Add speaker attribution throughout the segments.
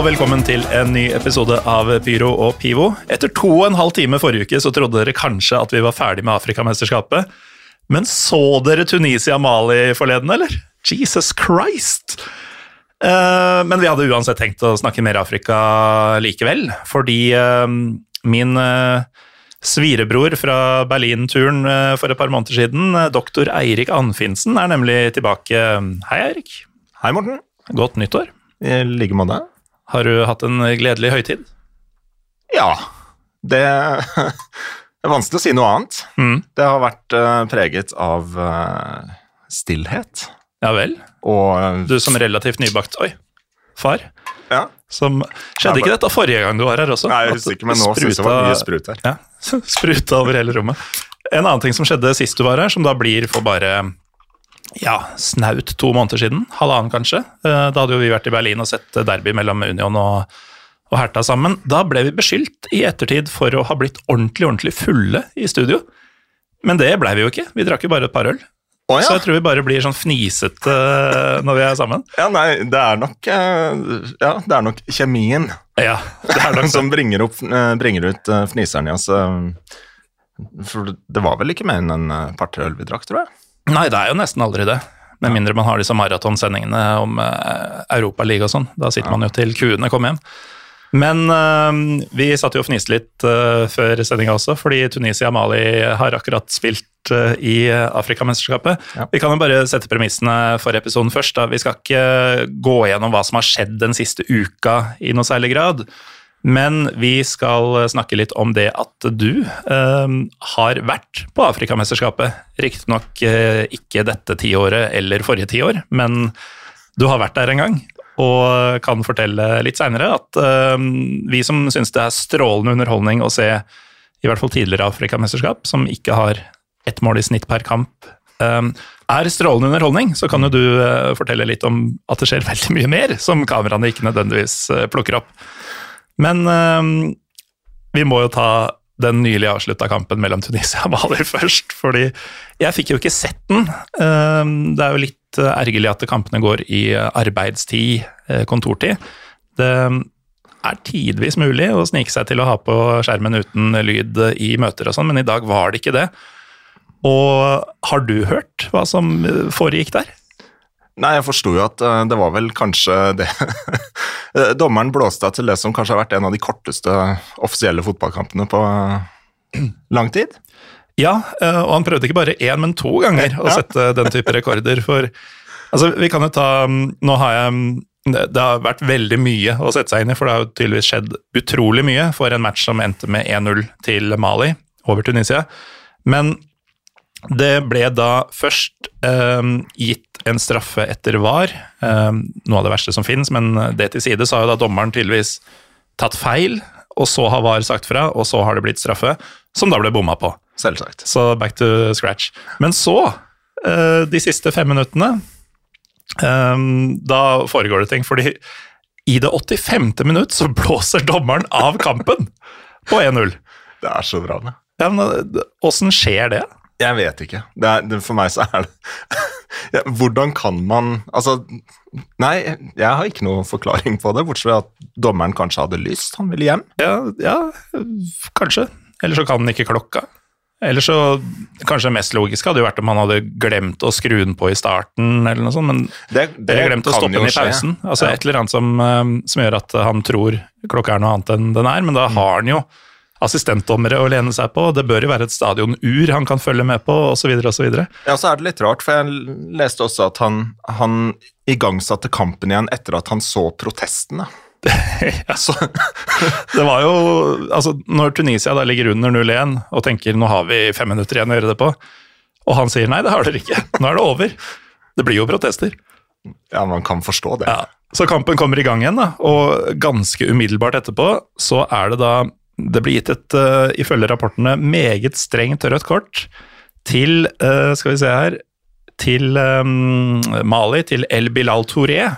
Speaker 1: Og velkommen til en ny episode av Pyro og Pivo. Etter to og en halv time forrige uke så trodde dere kanskje at vi var ferdig med Afrikamesterskapet. Men så dere Tunisia-Mali forleden, eller? Jesus Christ! Uh, men vi hadde uansett tenkt å snakke mer Afrika likevel, fordi uh, min uh, svirebror fra Berlin-turen for et par måneder siden, doktor Eirik Anfinsen, er nemlig tilbake. Hei, Eirik.
Speaker 2: Hei, Morten.
Speaker 1: Godt nyttår.
Speaker 2: I like måte.
Speaker 1: Har du hatt en gledelig høytid?
Speaker 2: Ja. Det er vanskelig å si noe annet.
Speaker 1: Mm.
Speaker 2: Det har vært eh, preget av eh, stillhet
Speaker 1: Ja vel.
Speaker 2: og eh,
Speaker 1: Du som relativt nybakt Oi, far.
Speaker 2: Ja.
Speaker 1: Som Skjedde ikke dette forrige gang du var her også?
Speaker 2: Nei, jeg husker ikke, men nå syns jeg det var mye sprut her.
Speaker 1: Ja, spruta over hele rommet. En annen ting som skjedde sist du var her, som da blir for bare ja, snaut to måneder siden, halvannen kanskje. Eh, Da hadde jo vi vært i Berlin og sett derby mellom Union og, og Hertha sammen. Da ble vi beskyldt i ettertid for å ha blitt ordentlig, ordentlig fulle i studio. Men det blei vi jo ikke. Vi drakk jo bare et par øl.
Speaker 2: Å
Speaker 1: Så jeg tror vi bare blir sånn fnisete eh, når vi er sammen.
Speaker 2: ja. Nei, det er nok eh, Ja, det er nok kjemien
Speaker 1: Ja, det er nok
Speaker 2: som bringer, opp, bringer ut fniseren i oss. For det var vel ikke mer enn en par-tre øl vi drakk, tror jeg.
Speaker 1: Nei, det er jo nesten aldri det. Med mindre man har disse maratonsendingene om uh, Europaligaen og sånn. Da sitter man jo til kuene kommer hjem. Men uh, vi satt jo og fniste litt uh, før sendinga også, fordi Tunisia og Mali har akkurat spilt eh, i Afrikamesterskapet.
Speaker 2: Ja.
Speaker 1: Vi kan jo bare sette premissene for episoden først. Da. Vi skal ikke gå gjennom hva som har skjedd den siste uka i noe særlig grad. Men vi skal snakke litt om det at du eh, har vært på Afrikamesterskapet. Riktignok eh, ikke dette tiåret eller forrige tiår, men du har vært der en gang. Og kan fortelle litt seinere at eh, vi som syns det er strålende underholdning å se i hvert fall tidligere Afrikamesterskap, som ikke har ett mål i snitt per kamp, eh, er strålende underholdning, så kan jo du eh, fortelle litt om at det skjer veldig mye mer som kameraene ikke nødvendigvis eh, plukker opp. Men eh, vi må jo ta den nylig avslutta kampen mellom Tunisia og Mali først, fordi jeg fikk jo ikke sett den. Eh, Det er jo litt eh, ergerlig at kampene går i eh, arbeidstid, eh, kontortid. Det er tidvis mulig å snike seg til å ha på skjermen uten lyd i møter og sånn, men i dag var det ikke det. Og har du hørt hva som foregikk der?
Speaker 2: Nei, jeg forsto jo at eh, det var vel kanskje det Eh, Dommeren blåste av til det som kanskje har vært en av de korteste offisielle fotballkampene på eh, lang tid.
Speaker 1: Ja, eh, og han prøvde ikke bare én, men to ganger å sette den type rekorder. For altså, vi kan jo ta Nå har jeg det det har vært veldig mye å sette seg inn i, for det har jo tydeligvis skjedd utrolig mye for en match som endte med 1-0 til Mali over Tunisia. Men det ble da først um, gitt en straffe etter VAR, um, noe av det verste som finnes, men det til side, så har jo da dommeren tydeligvis tatt feil, og så har VAR sagt fra, og så har det blitt straffe, som da ble bomma på.
Speaker 2: Selvsagt.
Speaker 1: Så back to scratch. Men så, uh, de siste fem minuttene, um, da foregår det ting, fordi i det 85. minutt så blåser dommeren av kampen på 1-0.
Speaker 2: Det er så bra, det.
Speaker 1: Ja, men Åssen skjer det?
Speaker 2: Jeg vet ikke. Det er, det, for meg så er det ja, Hvordan kan man Altså, nei, jeg har ikke noen forklaring på det, bortsett fra at dommeren kanskje hadde lyst. Han ville hjem.
Speaker 1: Ja, ja kanskje. Eller så kan den ikke klokka. Eller så Kanskje det mest logiske hadde jo vært om han hadde glemt å skru den på i starten, eller noe sånt, men
Speaker 2: Det, det
Speaker 1: eller glemt å stoppe den i pausen. Altså
Speaker 2: Ja.
Speaker 1: Et eller annet som, eh, som gjør at han tror klokka er noe annet enn den er, men da har han jo assistentdommere å lene seg på. Det bør jo være et stadionur han kan følge med på, osv. osv.
Speaker 2: Ja, så er det litt rart, for jeg leste også at han, han igangsatte kampen igjen etter at han så protestene.
Speaker 1: ja. Så, det var jo Altså, når Tunisia da ligger under 0-1 og tenker nå har vi fem minutter igjen å gjøre det på, og han sier nei, det har dere ikke, nå er det over. Det blir jo protester.
Speaker 2: Ja, man kan forstå det.
Speaker 1: Ja. Så kampen kommer i gang igjen, da, og ganske umiddelbart etterpå så er det da Det blir gitt et, uh, ifølge rapportene, meget strengt rødt kort til uh, Skal vi se her Til um, Mali, til El Bilal Touré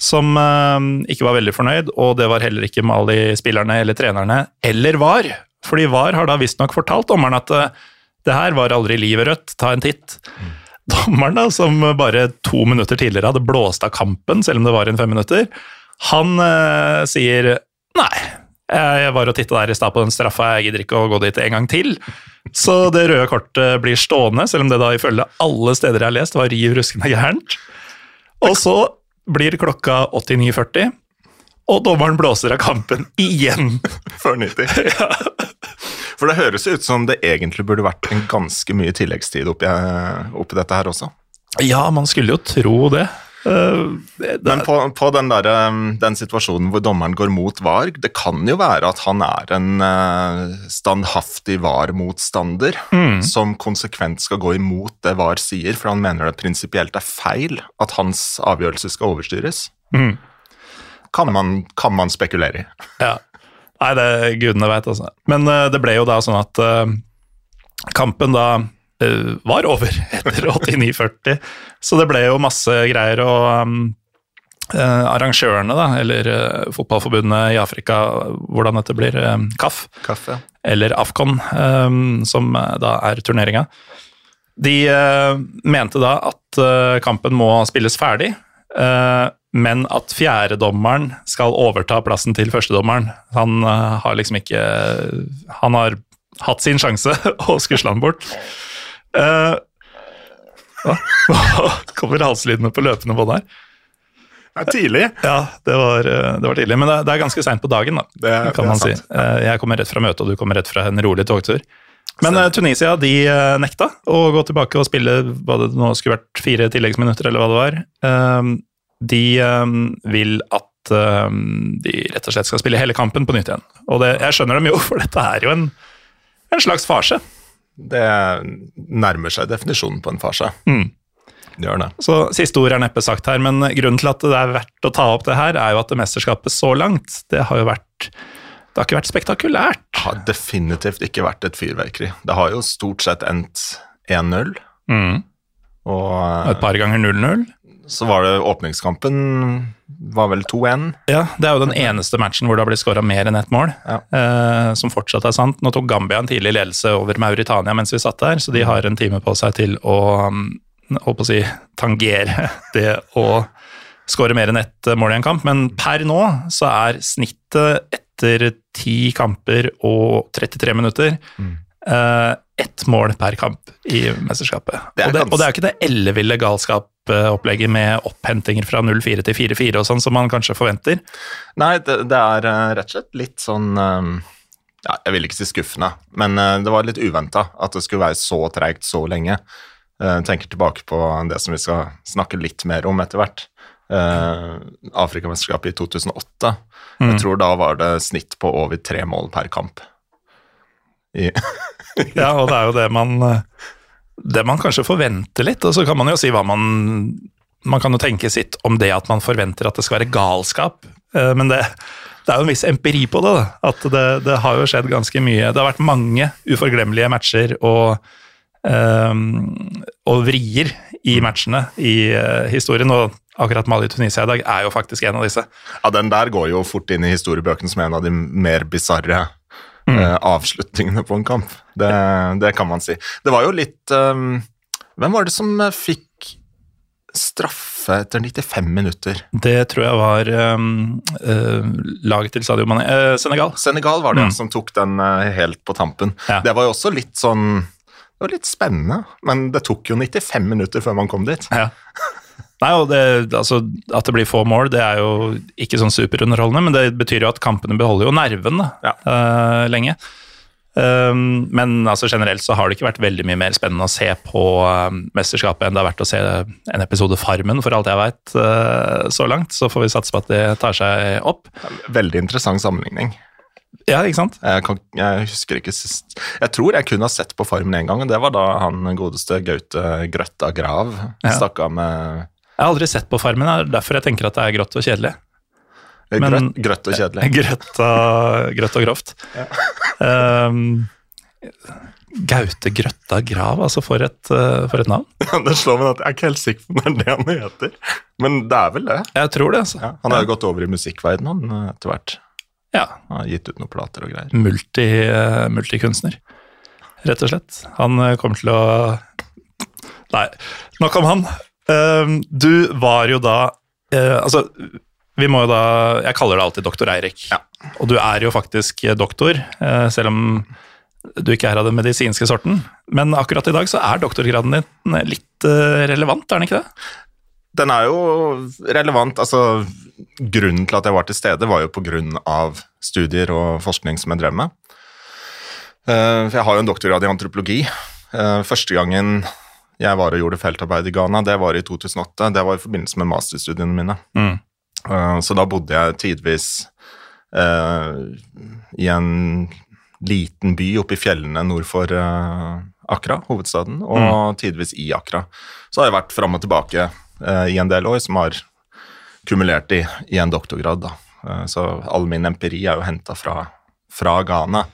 Speaker 1: som uh, ikke var veldig fornøyd, og det var heller ikke Mali-spillerne eller trenerne, eller VAR. Fordi VAR har da visstnok fortalt dommeren at det her var aldri livet rødt, ta en titt. Mm. Dommeren, da, som bare to minutter tidligere hadde blåst av kampen, selv om det var en fem minutter, han sier nei, jeg var og titta der i stad på den straffa, jeg gidder ikke å gå dit en gang til. Så det røde kortet blir stående, selv om det da ifølge alle steder jeg har lest, var riv ruskende gærent. Og så blir klokka 89.40, og dommeren blåser av kampen igjen.
Speaker 2: Før 90. ja. For det høres ut som det egentlig burde vært en ganske mye tilleggstid oppi, oppi dette her også.
Speaker 1: Ja, man skulle jo tro det.
Speaker 2: Det Men på, på den, der, den, situasjonen hvor dommeren går mot VAR, det kan jo være at han er en uh, standhaftig VAR-motstander mm. som konsekvent skal gå imot det VAR sier, for han mener det prinsipielt er feil at hans avgjørelse skal overstyres. Mm. Kan, man, kan, man, spekulere i.
Speaker 1: Ja. Nei, det gudene veit, altså. Men uh, det ble jo da sånn at kampen da Eh, var over etter 89-40. Så det ble jo masse greier. Og um, uh, arrangørene, da, eller uh, fotballforbundet i Afrika, hvordan dette blir, uh, KAF,
Speaker 2: Kaff, ja.
Speaker 1: eller Afcon, um, som da er turneringa, de mente da at kampen må spilles ferdig. men at fjerdedommeren skal overta plassen til førstedommeren. Han har liksom ikke Han har hatt sin sjanse og skusla den bort. Uh, hva? Kommer halslydene på løpende bånd her?
Speaker 2: Det er tidlig.
Speaker 1: Ja, det var, eh, det var tidlig. Men det, det er ganske seint på dagen, da, det, kan man si. Uh, jeg kommer rett fra møtet, og du kommer rett fra en rolig togtur. Men Så. Tunisia de nekta å gå tilbake og spille hva det nå skulle vært fire tilleggsminutter, eller hva det var. de vil at de rett og slett skal spille hele kampen på nytt igjen. Og det, jeg skjønner dem jo, for dette er jo en, en slags farse.
Speaker 2: Det nærmer seg definisjonen på en farse. Mm.
Speaker 1: Så Siste ord er neppe sagt her, men grunnen til at det er verdt å ta opp det her, er jo at det mesterskapet så langt, det har jo vært Det har ikke vært spektakulært.
Speaker 2: Det har definitivt ikke vært et fyrverkeri. Det har jo stort sett endt 1-0. Mm.
Speaker 1: Og et par ganger 0-0
Speaker 2: så var det åpningskampen var vel 2-1.
Speaker 1: Ja, det er jo den eneste matchen hvor det har blitt skåra mer enn ett mål, ja. eh, som fortsatt er sant. Nå tok Gambia en tidlig ledelse over Mauritania mens vi satt der, så de har en time på seg til å, mm, å si, tangere det å skåre mer enn ett mål i en kamp. Men per nå så er snittet etter ti kamper og 33 minutter mm. Eh, ett mål per kamp i mesterskapet. Det og, det, og, det, er ikke det elleville galskapopplegget med opphentinger fra 0-4 til 4-4 og sånn, som man kanskje forventer?
Speaker 2: Nei, det, det er uh, rett og slett litt sånn um, ja, Jeg vil ikke si skuffende, men uh, det var litt uventa at det skulle være så treigt så lenge. Uh, tenker tilbake på det som vi skal snakke litt mer om etter hvert. Uh, Afrikamesterskapet i 2008. Mm. Jeg tror da var det snitt på over tre mål per kamp.
Speaker 1: ja, og det er jo det man det man kanskje forventer litt, og så kan man jo si hva man Man kan jo tenke sitt om det at man forventer at det skal være galskap, eh, men det, det er jo en viss empiri på det. Da. At det, det, har jo skjedd ganske mye. Det har vært mange uforglemmelige matcher og, um, og vrier i matchene i uh, historien. og Akkurat Mali-Tunisia i dag er jo faktisk en av disse.
Speaker 2: Ja, Den der går jo fort inn i historiebøkene som en av de mer bisarre mm. uh, avslutningene på en kamp. Det, det, kan man si. Det var jo litt um, Hvem var det som fikk straffe etter 95 minutter?
Speaker 1: Det tror jeg var um, uh, laget til Sadio Mané uh, Senegal.
Speaker 2: Senegal var det mm. som tok den helt på tampen. Ja. Det var jo også litt sånn Det var litt spennende, men det tok jo 95 minutter før man kom dit.
Speaker 1: Ja. Nei, og det, altså, At det blir få mål, det er jo ikke sånn superunderholdende, men det betyr jo at kampene beholder jo nerven da,
Speaker 2: Ja.
Speaker 1: uh, lenge. Um, men altså, generelt så har det ikke vært veldig mye mer spennende å se på uh, mesterskapet enn det har vært å se en episode Farmen, for alt jeg veit, så langt. Så får vi satse på at det tar seg opp.
Speaker 2: Veldig interessant sammenligning.
Speaker 1: Ja, ikke sant?
Speaker 2: Jeg, kan, jeg husker ikke sist Jeg tror jeg kun har sett på Farmen én gang, og det var da han godeste Gaute Grøtta Grav
Speaker 1: Ja.
Speaker 2: stakk av med
Speaker 1: Jeg har aldri sett på Farmen, det er derfor jeg tenker at det er grått og kjedelig. Men-
Speaker 2: grøtt, grøtt og kjedelig.
Speaker 1: Grøtt og, grøtt og grovt. Um, Gaute Grøtta Grav, altså for et, uh, for et navn.
Speaker 2: det slår meg at Jeg er ikke helt sikker på om det er det han heter, men det er vel det.
Speaker 1: Jeg tror det, altså.
Speaker 2: Ja, han har jo gått over i musikkverdenen han, etter hvert.
Speaker 1: Ja,
Speaker 2: Han har gitt ut noen plater og greier.
Speaker 1: multi, uh, multikunstner, rett og slett. Han kommer til å Nei, nok om han. Um, du var jo da uh, Altså, vi må jo da Jeg kaller deg alltid doktor Eirik.
Speaker 2: Ja.
Speaker 1: Og du er jo faktisk doktor, uh, selv om du ikke er av den medisinske sorten. Men akkurat i dag så er doktorgraden din litt uh, relevant, er den ikke det?
Speaker 2: Den er jo relevant. altså Grunnen til at jeg var til stede, var jo av studier og forskning som jeg drev med. Eh, For jeg har jo en doktorgrad i antropologi. Eh, Første gangen jeg var og gjorde feltarbeid i Ghana, det var i 2008. Det var i forbindelse med masterstudiene mine.
Speaker 1: Mm.
Speaker 2: Eh, Så da bodde jeg tidvis eh, i en liten by oppe i fjellene nord for eh, Accra, hovedstaden, og tidvis i Accra. Så har jeg vært fram og tilbake eh, i en del år, som har kumulert i, i en doktorgrad. Da. Eh, så all min empiri er jo henta fra, fra Ghana.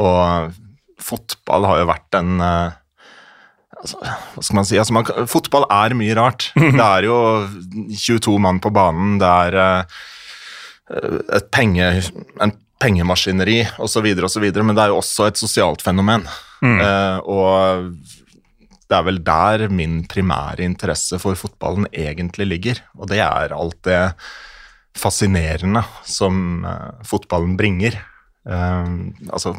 Speaker 2: Og fotball har jo vært en eh, altså, Hva skal man si? Altså, man, fotball er mye rart. Det er jo 22 mann på banen, det er eh, et penge, en pengemaskineri osv., osv., men det er jo også et sosialt fenomen. Eh, og det er vel der min primære interesse for fotballen egentlig ligger. Og det er alt det fascinerende som uh, fotballen bringer. Uh, altså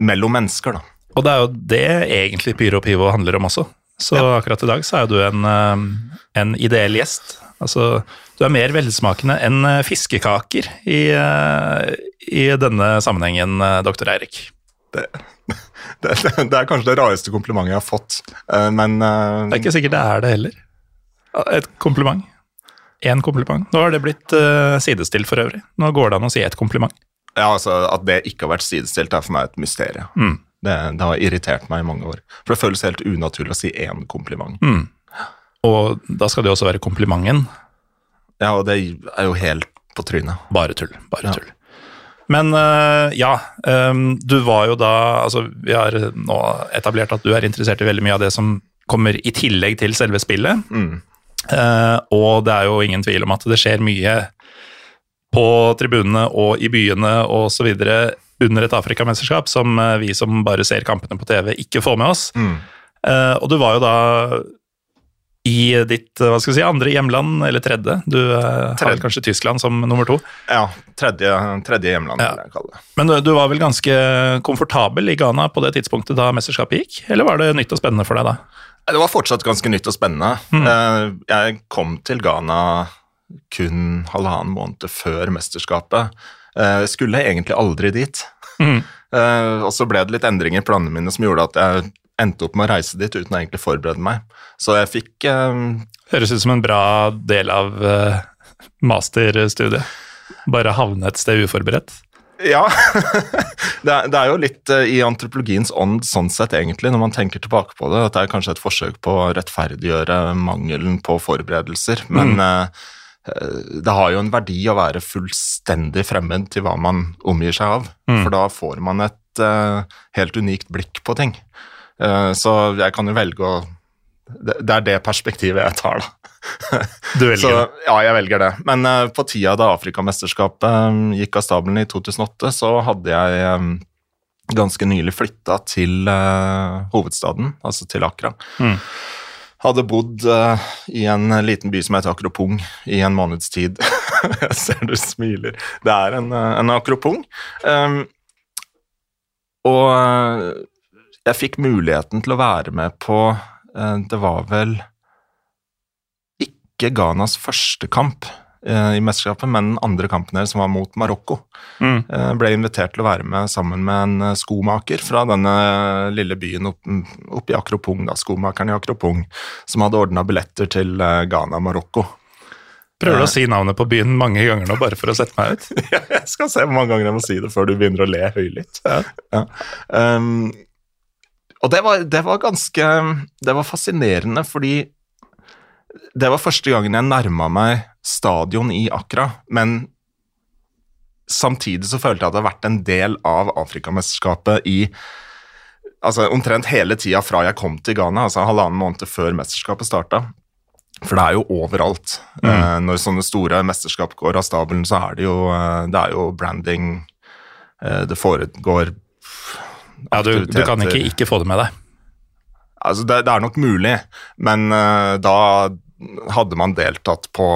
Speaker 2: mellom mennesker, da.
Speaker 1: Og det er jo det egentlig Pyro Pivo handler om også. Så akkurat i dag så er du en, eh, en ideell gjest. Altså, du er mer velsmakende enn eh, fiskekaker i, eh, i denne sammenhengen, doktor Eirik.
Speaker 2: Det, det, det er kanskje det rareste komplimentet jeg har fått, men
Speaker 1: Det er ikke sikkert det er det heller. Et kompliment. Én kompliment. Nå har det blitt sidestilt for øvrig. Nå går det an å si ett kompliment.
Speaker 2: ja, altså, at det ikke har vært sidestilt, er for meg et mysterium.
Speaker 1: Mm.
Speaker 2: Det, det har irritert meg i mange år. For det føles helt unaturlig å si én kompliment.
Speaker 1: Mm. Og da skal det også være komplimenten.
Speaker 2: Ja, og det er jo helt på trynet.
Speaker 1: Bare tull. Bare
Speaker 2: Ja.
Speaker 1: tull. Men øh, ja, øhm, du var jo da Altså, vi har nå etablert at du er interessert i veldig mye av det som kommer i tillegg til selve spillet.
Speaker 2: Mm.
Speaker 1: Eh, og det er jo ingen tvil om at det skjer mye på tribunene og i byene og så videre under et Afrikamesterskap som eh, vi som bare ser kampene på TV, ikke får med oss.
Speaker 2: Mm.
Speaker 1: Eh, og du var jo da i ditt hva skal vi si, andre hjemland, eller tredje. Du eh, har
Speaker 2: Tredje.
Speaker 1: vel kanskje Tyskland som nummer to.
Speaker 2: Ja, tredje, tredje hjemland,
Speaker 1: Ja.
Speaker 2: vil jeg kalle det.
Speaker 1: Men du, du var vel ganske komfortabel i Ghana på det tidspunktet da mesterskapet gikk? Eller var det nytt og spennende for deg da?
Speaker 2: Det var fortsatt ganske nytt og spennende.
Speaker 1: Mm.
Speaker 2: Eh, Jeg kom til Ghana kun halvannen måned før mesterskapet. Eh, Jeg egentlig aldri dit.
Speaker 1: Mm.
Speaker 2: Eh, Og så ble det litt endringer i planene mine som gjorde at jeg endte opp med å reise dit uten å egentlig forberede meg. Så jeg fikk eh,
Speaker 1: Høres ut som en bra del av masterstudiet. Bare havne et sted uforberedt.
Speaker 2: Ja. det, er, det er jo litt i antropologiens ånd sånn sett, egentlig, når man tenker tilbake på det. At det er kanskje et forsøk på å rettferdiggjøre mangelen på forberedelser. Men mm. Det har jo en verdi å være fullstendig fremmed til hva man omgir seg av. For da får man et uh, helt unikt blikk på ting. Uh, så jeg kan jo velge å det, det er det perspektivet jeg tar, da.
Speaker 1: Du velger
Speaker 2: Så,
Speaker 1: det.
Speaker 2: ja, jeg velger det. Men uh, på tida da Afrikamesterskapet eh, gikk av stabelen i 2008, så hadde jeg um, ganske nylig flytta til eh, hovedstaden, altså til Accra.
Speaker 1: Mm.
Speaker 2: Hadde bodd uh, i en liten by som heter Akropung i en måneds tid. jeg ser du smiler. Det er en, eh, en Akropung. Um, og eh, jeg fikk muligheten til å være med på Det var vel ikke Ghanas første kamp i mesterskapet, men den andre kampen deres, som var mot Marokko.
Speaker 1: Mm.
Speaker 2: Eh, ble invitert til å være med sammen med en eh, skomaker fra denne lille byen oppe opp i Akropung, da, skomakeren i Akropung, som hadde ordna billetter til eh, Ghana-Marokko.
Speaker 1: Prøver du å si navnet på byen mange ganger nå, bare for å sette meg ut?
Speaker 2: Jeg skal se hvor mange ganger jeg må si det før du begynner å le høylytt. Ja. Um, og det var, det var ganske Det var fascinerende, fordi det var første gangen jeg nærma meg stadion i Accra, men samtidig så følte jeg at det har vært en del av Afrikamesterskapet i altså omtrent hele tida fra jeg kom til Ghana, altså halvannen måned før mesterskapet starta. For det er jo overalt. Eh, når sånne store mesterskap går av stabelen, så er det jo, eh, det er jo branding eh, Det foregår
Speaker 1: Ja, du, du kan ikke ikke få det med deg.
Speaker 2: Altså, det, det er nok mulig, men eh, da hadde man deltatt på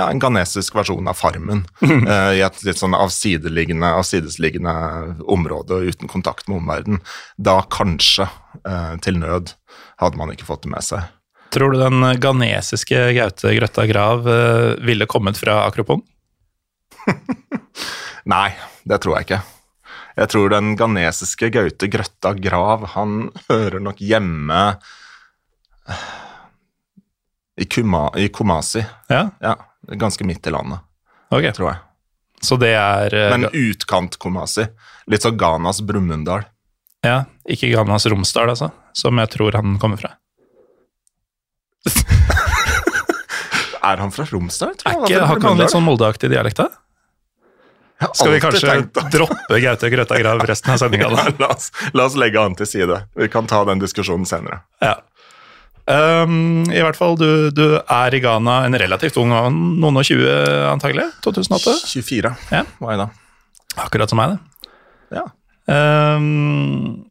Speaker 2: ja, en ghanesisk versjon av Farmen. uh, I et litt sånn avsideliggende, avsidesliggende område uten kontakt med omverdenen. Da kanskje, uh, til nød, hadde man ikke fått det med seg.
Speaker 1: Tror du den ghanesiske Gaute Grøtta Grav uh, ville kommet fra Akropong?
Speaker 2: Nei, det tror jeg ikke. Jeg tror den ghanesiske Gaute Grøtta Grav, han hører nok hjemme i, Kuma, i Kumasi.
Speaker 1: Ja,
Speaker 2: Ja, ganske midt i landet,
Speaker 1: ok.
Speaker 2: tror jeg.
Speaker 1: Så det er uh,
Speaker 2: Men utkant Kumasi. Litt sånn Ghanas Brumunddal.
Speaker 1: Ja, ikke Ghanas Romsdal, altså, som jeg tror han kommer fra.
Speaker 2: Er han fra Romsdal? tror
Speaker 1: Er
Speaker 2: jeg?
Speaker 1: ikke, har ikke han litt sånn Molde-aktig dialekt, da? Skal vi kanskje droppe Gaute Grøtta Grav resten av sendinga,
Speaker 2: la, la oss legge han til side. Vi kan ta den diskusjonen senere.
Speaker 1: Ja. Um, I hvert fall, du, du er i Ghana en relativt ung noen og tjue, antagelig? 2008?
Speaker 2: 24
Speaker 1: Ja.
Speaker 2: var jeg da.
Speaker 1: Akkurat som meg, det.
Speaker 2: Ja.
Speaker 1: Um,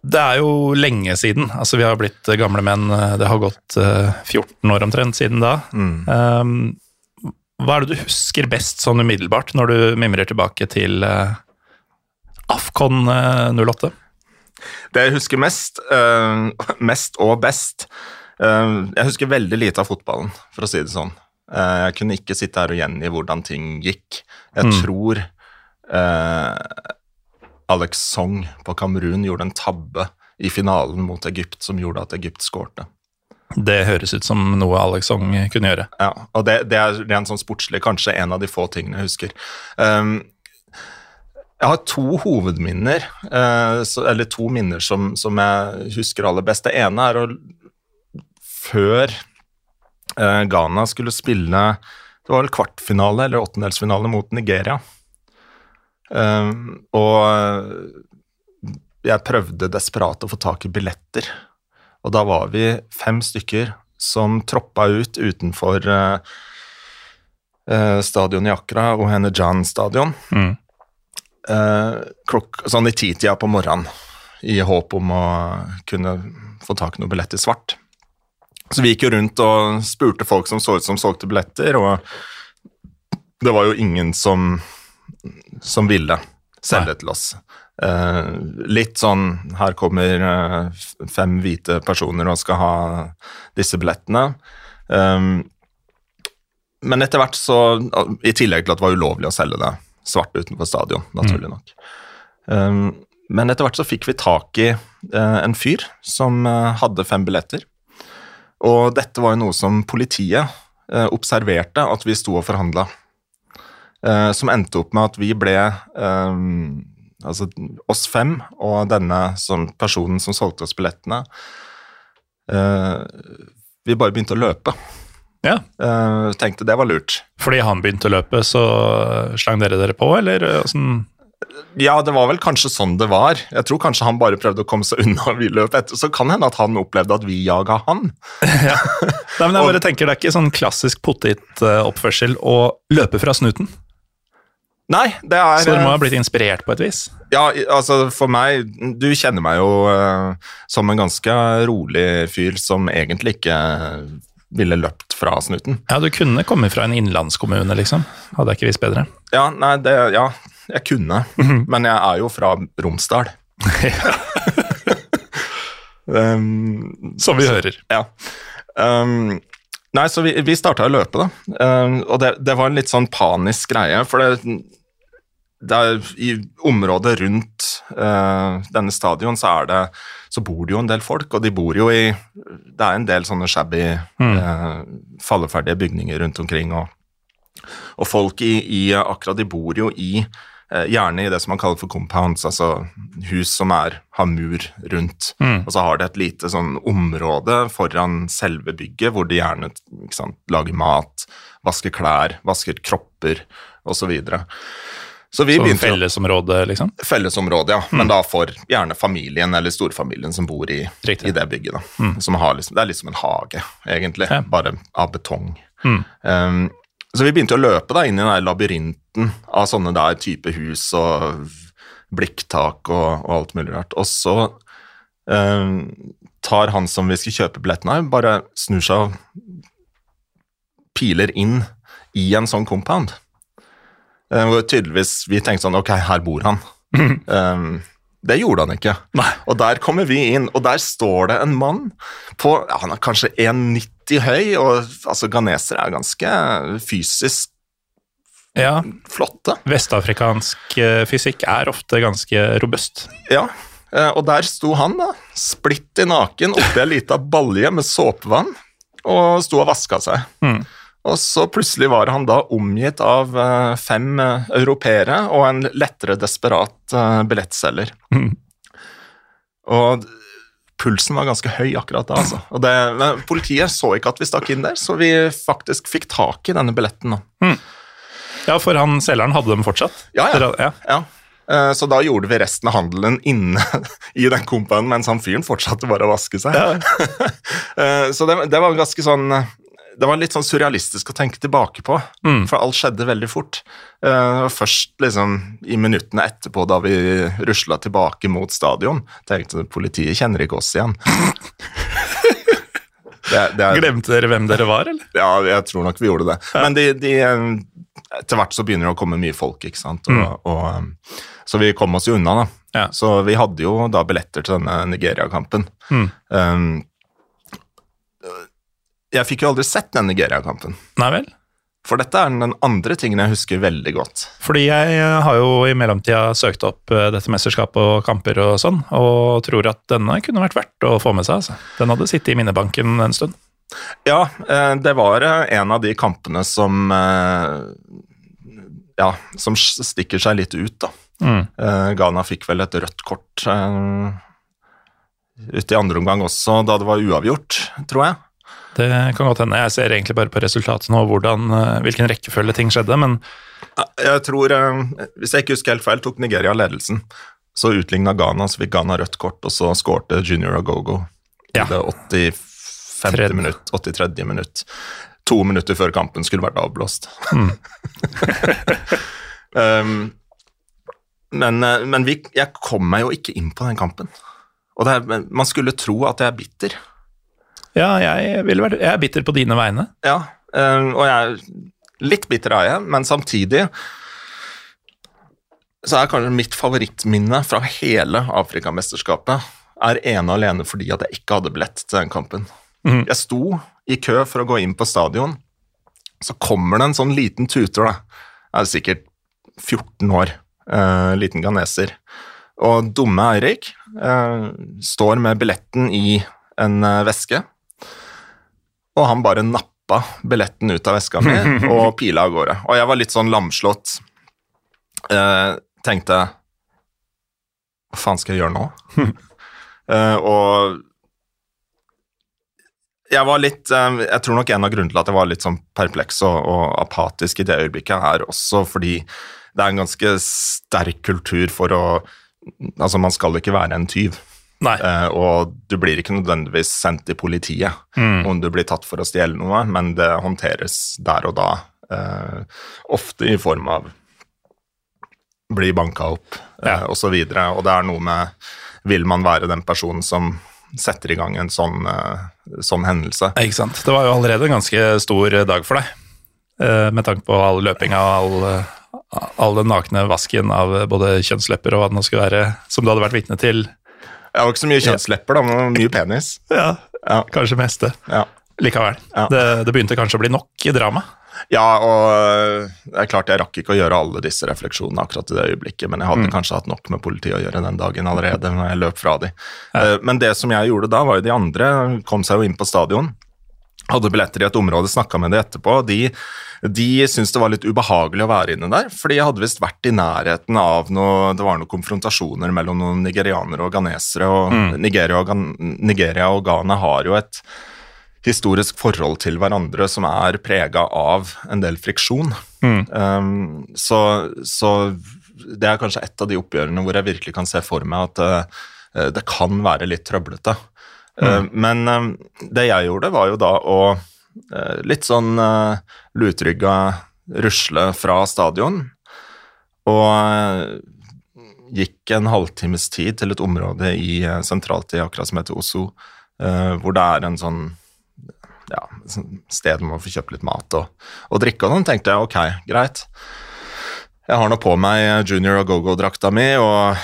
Speaker 1: det er jo lenge siden. Altså, vi har blitt gamle menn. Det har gått uh, 14 år omtrent siden da. Um, hva er det du husker best sånn umiddelbart, når du mimrer tilbake til uh, Afcon eh, 08?
Speaker 2: Det jeg husker mest, eh, mest og best eh, Jeg husker veldig lite av fotballen, for å si det sånn. Eh, jeg kunne ikke sitte her og gjengi hvordan ting gikk. Jeg tror eh, Alex Song på Kamerun gjorde en tabbe i finalen mot Egypt som gjorde at Egypt skårte.
Speaker 1: Det høres ut som noe Alex Song kunne gjøre.
Speaker 2: Ja, og det, det er rent sånn sportslig kanskje en av de få tingene jeg husker. Um, jeg har to hovedminner, eh, eller to minner som, som jeg husker aller best. Det ene er å Før eh, Ghana skulle spille Det var vel kvartfinale eller åttendelsfinale mot Nigeria. Um, og jeg prøvde desperat å få tak i billetter. Og da var vi fem stykker som troppa ut utenfor eh, eh, stadion i Accra, Ohenejan stadion,
Speaker 1: Mm.
Speaker 2: Eh, klokk, sånn i titida på morgenen, i håp om å kunne få tak i billett i svart. Så vi gikk jo rundt og spurte folk som så ut som solgte billetter, og det var jo ingen som, som ville selge til oss. Eh, litt sånn Her kommer eh, fem hvite personer og skal ha disse billettene. Um, men etter hvert så I tillegg til at det var ulovlig å selge det svart utenfor stadion, naturlig nok. Um, men etter hvert så fikk vi tak i uh, en fyr som uh, hadde fem billetter. Og dette var jo noe som politiet uh, observerte at vi sto og forhandla. Som endte opp med at vi ble eh, Altså oss fem og denne som personen som solgte oss billettene Vi bare begynte å løpe.
Speaker 1: Ja,
Speaker 2: Uh, tenkte det var lurt.
Speaker 1: Fordi han begynte å løpe, så slang dere dere på, eller åssen?
Speaker 2: Ja, det var vel kanskje sånn det var. Jeg tror kanskje han bare prøvde å komme seg unna. Vi løp etter. Så kan hende at han opplevde at vi jaga han. ja.
Speaker 1: Nei, men jeg bare tenker Det er ikke sånn klassisk pottitoppførsel å løpe fra snuten.
Speaker 2: Nei, det er
Speaker 1: Så dere må
Speaker 2: eh,
Speaker 1: ha blitt inspirert på et vis.
Speaker 2: Ja, altså for meg Du kjenner meg jo uh, som en ganske rolig fyr som egentlig ikke ville løpt fra snuten.
Speaker 1: Ja, Du kunne komme fra en innlandskommune, liksom. Hadde jeg ikke visst bedre.
Speaker 2: Ja, nei, det Ja, jeg kunne. Men jeg er jo fra Romsdal. um,
Speaker 1: Som vi hører.
Speaker 2: Ja. Um, Nei, så vi, vi starta å løpe, da. Um, og det, det var en litt sånn panisk greie, for det, det er, i området rundt uh, denne stadion så er det så bor det jo en del folk, og de bor jo i Det er en del sånne shabby, eh, falleferdige bygninger rundt omkring, og, og folk i, i akkurat De bor jo i uh, Gjerne i det som man kaller for compounds, altså hus som er, har mur rundt. Og så har det et lite sånn område foran selve bygget hvor de gjerne ikke sant, lager mat, vasker klær, vasker kropper osv. Så, videre. Så vi begynte
Speaker 1: fellesområde, liksom?
Speaker 2: Fellesområde, ja. Men da for gjerne familien eller storfamilien som bor i, i det bygget. Da. Som har liksom, det er liksom en hage, egentlig,
Speaker 1: Ja.
Speaker 2: bare av betong. Um, så vi begynte å løpe da inn i den labyrinten av sånne der type hus og blikktak og, og alt mulig rart. Og så um, tar han som vi skal kjøpe billetten av, bare snur seg og piler inn i en sånn compound. Eh, Hvor tydeligvis vi tenkte sånn, ok, her bor han. Um, det gjorde han ikke. Nei. Og der kommer vi inn, og der står det en mann på ja, Han er kanskje 1,90 høy, og altså, ghanesere er ganske fysisk
Speaker 1: Ja.
Speaker 2: flotte.
Speaker 1: Vestafrikansk eh, fysikk er ofte ganske robust.
Speaker 2: Ja, eh, og der sto han, da, splitter naken oppi ei lita balje med såpevann, og sto og vaska seg. Og så plutselig var han da omgitt av eh, fem eh, europeere og en lettere desperat billettselger. Mm. Og pulsen var ganske høy akkurat da, altså. Og det, politiet så ikke at vi stakk inn der, så vi faktisk fikk tak i denne billetten. Da.
Speaker 1: Ja, for han selgeren hadde dem fortsatt?
Speaker 2: Ja, ja.
Speaker 1: Ja.
Speaker 2: Ja. Eh, Så da gjorde vi resten av handelen inne i den kompaen, mens han fyren fortsatte bare å vaske seg. Ja. Så det, det var ganske sånn Det var litt sånn surrealistisk å tenke tilbake på, for alt skjedde veldig fort. Uh, først liksom i minuttene etterpå, da vi rusla tilbake mot stadion, tenkte jeg, politiet kjenner ikke oss igjen. Det, det er,
Speaker 1: Glemte dere hvem dere var, eller?
Speaker 2: ja, jeg tror nok vi gjorde det. Men de, de, eh, etter hvert så begynner det å komme mye folk, ikke sant. Og, og, um, så vi kom oss jo unna, da.
Speaker 1: Ja.
Speaker 2: Så vi hadde jo da billetter til denne Nigeria-kampen. Um, jeg fikk jo aldri sett den Nigeria-kampen.
Speaker 1: Nei vel?
Speaker 2: For dette er den andre tingen jeg husker veldig godt.
Speaker 1: Fordi jeg eh, har jo i mellomtida søkt opp eh, dette mesterskapet og kamper og sånn, og tror at denne kunne vært verdt å få med seg. Altså. Den hadde sittet i minnebanken en stund.
Speaker 2: Ja, eh, det var en av de kampene som Ja, som stikker seg litt ut, da. Mm. Ghana fikk vel et rødt kort ute i andre omgang også, da det var uavgjort, tror jeg.
Speaker 1: Det kan godt hende. Jeg ser egentlig bare på resultatet nå, hvordan, eh, hvilken rekkefølge ting skjedde, men
Speaker 2: Jeg tror, eh, hvis jeg ikke husker helt feil, tok Nigeria ledelsen. Så utligna Ghana, så fikk Ghana rødt kort, og så skårte Junior Agogo i
Speaker 1: Ja.
Speaker 2: det 85.
Speaker 1: Tredje.
Speaker 2: minutt, 83. minutt. To minutter før kampen skulle vært avblåst. um, men eh, men vi, jeg kom meg jo ikke inn på den kampen. Og det er, man skulle tro at jeg er bitter.
Speaker 1: Ja, jeg, vil være, jeg er bitter på dine vegne.
Speaker 2: Ja, eh, og jeg er litt bitter er jeg, men samtidig så er kanskje mitt favorittminne fra hele Afrikamesterskapet er ene og alene fordi at jeg ikke hadde billett til den kampen. Jeg sto i kø for å gå inn på stadion, så kommer det en sånn liten tuter, da. Jeg er sikkert 14 år, eh, liten ghaneser. Og dumme Eirik eh, står med billetten i en eh, veske, og han bare nappa billetten ut av veska mi og pila av gårde. Og jeg var litt sånn lamslått. Eh, tenkte Hva faen skal jeg gjøre nå? Eh, og jeg var litt eh, Jeg tror nok en av grunnene til at jeg var litt sånn perpleks og, og apatisk i det øyeblikket, er også fordi det er en ganske sterk kultur for å Altså, man skal ikke være en tyv. Eh, og du blir ikke nødvendigvis sendt til politiet om du blir tatt for å stjele noe, men det håndteres der og da. Eh, ofte i form av bli banka opp, eh,
Speaker 1: osv.
Speaker 2: og så. Og det er noe med Vil man være den personen som setter i gang en sånn, sånn hendelse?
Speaker 1: Ikke sant? Det var jo allerede en ganske stor dag for deg, eh, med tanke på all løpinga og all, all den nakne vasken av både kjønnslepper og hva det nå skulle være, som du hadde vært vitne til.
Speaker 2: Jeg var ikke så mye kjønnslepper, da, men mye penis.
Speaker 1: Ja,
Speaker 2: Ja.
Speaker 1: kanskje meste.
Speaker 2: Ja.
Speaker 1: likevel. Det, det begynte kanskje å bli nok i drama.
Speaker 2: Ja, og øh, det er klart jeg rakk ikke å gjøre alle disse refleksjonene akkurat i det øyeblikket, men jeg hadde kanskje hatt nok med politiet å gjøre den dagen allerede når jeg løp fra de. Eh, Men det som jeg gjorde da, var jo de andre kom seg jo inn på stadion. Hadde billetter i et område, snakka med de etterpå. De, de syntes det var litt ubehagelig å være inne der, for de hadde visst vært i nærheten av noe Det var noen konfrontasjoner mellom noen nigerianere og ghanesere, og Nigeria, og Nigeria og Ghana har jo et historisk forhold til hverandre som er prega av en del friksjon. Um, så, så det er kanskje et av de oppgjørene hvor jeg virkelig kan se for meg at uh, det kan være litt trøblete. Eh, men um, det jeg gjorde, var jo da å litt sånn uh, lutrygga rusle fra stadion. Og eh, gikk en halvtimes tid til et område i, eh, sentralt i Accra som heter Osso, eh, hvor det er en sånn ja, sted man får kjøpt litt mat og, og drikke. Og sånn tenkte jeg ok, greit. Jeg har nå på meg junior og go-go-drakta mi, og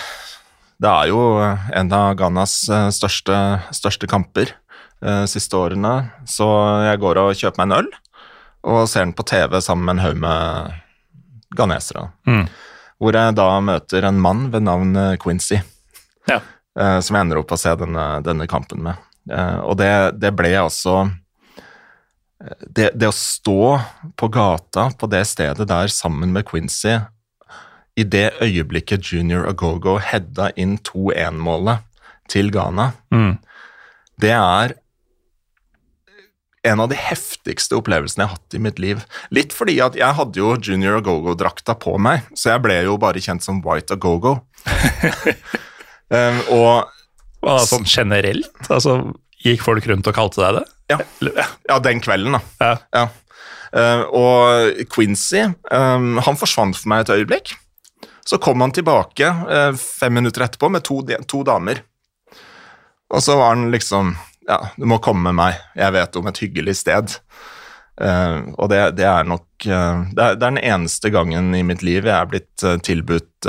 Speaker 2: det er jo en av Ghanas eh, største, største kamper eh, siste årene. Så jeg går og kjøper meg en øl, og ser den på TV sammen med en haug med ghanesere. Hvor jeg da møter en mann ved navn eh, Quincy
Speaker 1: Ja.
Speaker 2: eh, som jeg ender opp å se denne, denne kampen med. Eh, og det, det ble altså eh, det, det å stå på gata på det stedet der sammen med Quincy i det øyeblikket Junior Agogo heada inn 2-1-målet til Ghana,
Speaker 1: Mm.
Speaker 2: det er en av de heftigste opplevelsene jeg har hatt i mitt liv. Litt fordi at jeg hadde jo Junior Agogo-drakta på meg, så jeg ble jo bare kjent som White Agogo. um, og
Speaker 1: Hva, da, sånn generelt, altså, gikk folk rundt og kalte deg det?
Speaker 2: ja,
Speaker 1: ja.
Speaker 2: ja, den kvelden, da.
Speaker 1: Ja.
Speaker 2: Ja. Uh, og Quincy, um, han forsvant for meg et øyeblikk. Så kom han tilbake uh, fem minutter etterpå med to, to damer. Og så var han liksom Ja, du må komme med meg. Jeg vet om et hyggelig sted. Uh, og det, det er nok uh, det, er, det er den eneste gangen i mitt liv jeg er blitt uh, tilbudt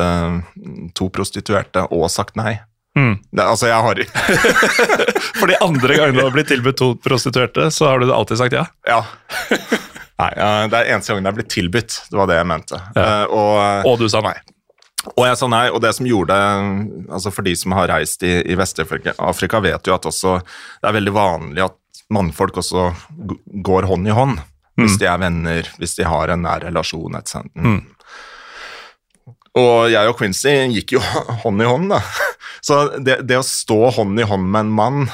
Speaker 2: to prostituerte og sagt nei.
Speaker 1: Mm.
Speaker 2: Det, altså, jeg har
Speaker 1: For de andre gangene du har blitt tilbudt to prostituerte, så har du alltid sagt ja.
Speaker 2: Ja. Nei, det er eneste gangen jeg er blitt tilbudt. Det var det jeg mente. Eh, og,
Speaker 1: Og du sa nei.
Speaker 2: Og jeg sa nei, og det som gjorde altså For de som har reist i, i Vest-Afrika, vet jo at også det er veldig vanlig at mannfolk også går hånd i hånd. Hvis de er venner, hvis de har en nær relasjon. etc. Og jeg og Quincy gikk jo hånd i hånd, da. Så det, det å stå hånd i hånd med en mann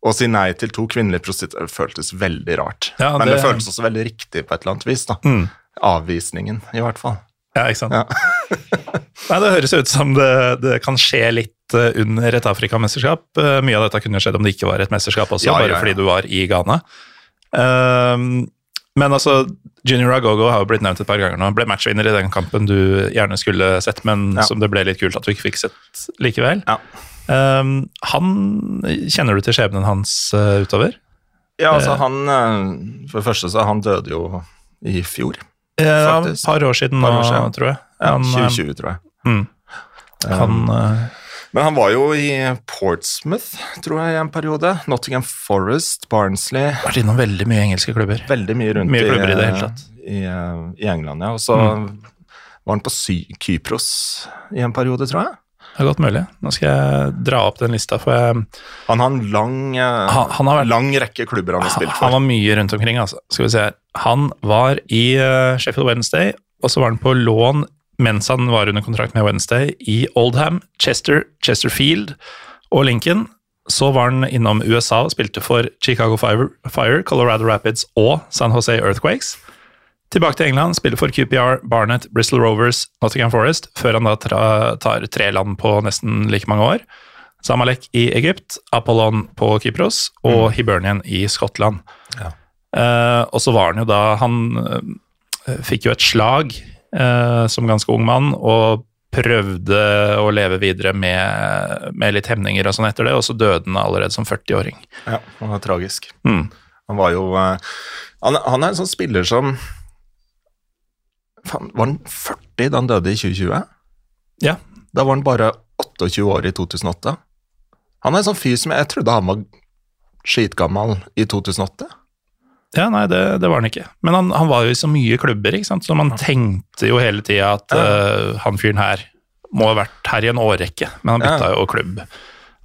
Speaker 2: og si nei til to kvinnelige prostituerte føltes veldig rart.
Speaker 1: Ja,
Speaker 2: Men det
Speaker 1: det-
Speaker 2: føltes også veldig riktig på et eller annet vis. da. Avvisningen, i hvert fall.
Speaker 1: Ja, ikke sant?
Speaker 2: Ja.
Speaker 1: Nei, Det høres ut som det, det kan skje litt eh, under et Afrikamesterskap. Eh, Mye av dette kunne skjedd om det ikke var et mesterskap også,
Speaker 2: Ja,
Speaker 1: bare
Speaker 2: ja.
Speaker 1: fordi du var i Ghana. Um, men altså, Junior Agogo har jo blitt nevnt et par ganger nå. Ble matchvinner i den kampen du gjerne skulle sett, men som det ble litt kult at du ikke fikk sett likevel.
Speaker 2: Ja.
Speaker 1: Ehm, han, Kjenner du til skjebnen hans uh, utover?
Speaker 2: Ja, altså han For det første så han døde jo i fjor.
Speaker 1: Ja, et par år siden nå, tror jeg. Han, eh,
Speaker 2: 2020, tror jeg.
Speaker 1: mm, han eh,
Speaker 2: Men han var jo i Portsmouth, tror jeg, i en periode. Nottingham Forest, Barnsley.
Speaker 1: vært innom veldig mye engelske klubber.
Speaker 2: Veldig mye rundt
Speaker 1: Mye
Speaker 2: i,
Speaker 1: klubber i det hele tatt. Mm.
Speaker 2: i, eh, i England, ja. Og så var han på Sy Kypros i en periode, tror jeg.
Speaker 1: Det er godt mulig. Nå skal jeg dra opp den lista, for jeg,
Speaker 2: Han har en lang, eh,
Speaker 1: Han- han har vært-
Speaker 2: lang rekke klubber han har spilt for.
Speaker 1: han var mye rundt omkring. Altså. Skal vi se her. Han var i eh, Sheffield Wednesday, og så var han på lån mens han var under kontrakt med Wednesday i Oldham, Chester, Chesterfield og Lincoln. Så var han innom USA og spilte for Chicago Fire, Fire Colorado Rapids og San Jose Earthquakes. Tilbake til England, spiller for QPR, Barnet, Bristol Rovers, Nottingham Forest, før han da tar tre land på nesten like mange år. Samalek i Egypt, Apollon på Kypros og Hibernian i Skottland. Eh, og så var han jo da Han eh, fikk jo et slag eh, som ganske ung mann, og prøvde å leve videre med, med litt hemninger og sånn etter det, og så døde han allerede som 40-åring.
Speaker 2: Ja, han var tragisk.
Speaker 1: Mm.
Speaker 2: Han var jo eh, han, han er en sånn spiller som Faen, var han 40 da han døde i 2020?
Speaker 1: Ja.
Speaker 2: Da var han bare 28 år i 2008. Han er en sånn fyr som jeg, trodde han var skitgammal i 2008.
Speaker 1: Ja, nei, det, det var han ikke. Men han, han, var jo i så mye klubber, ikke sant? så man tenkte jo hele tida at ja. uh, han fyren her må ha vært her i en årrekke, men han bytta ja. jo klubb.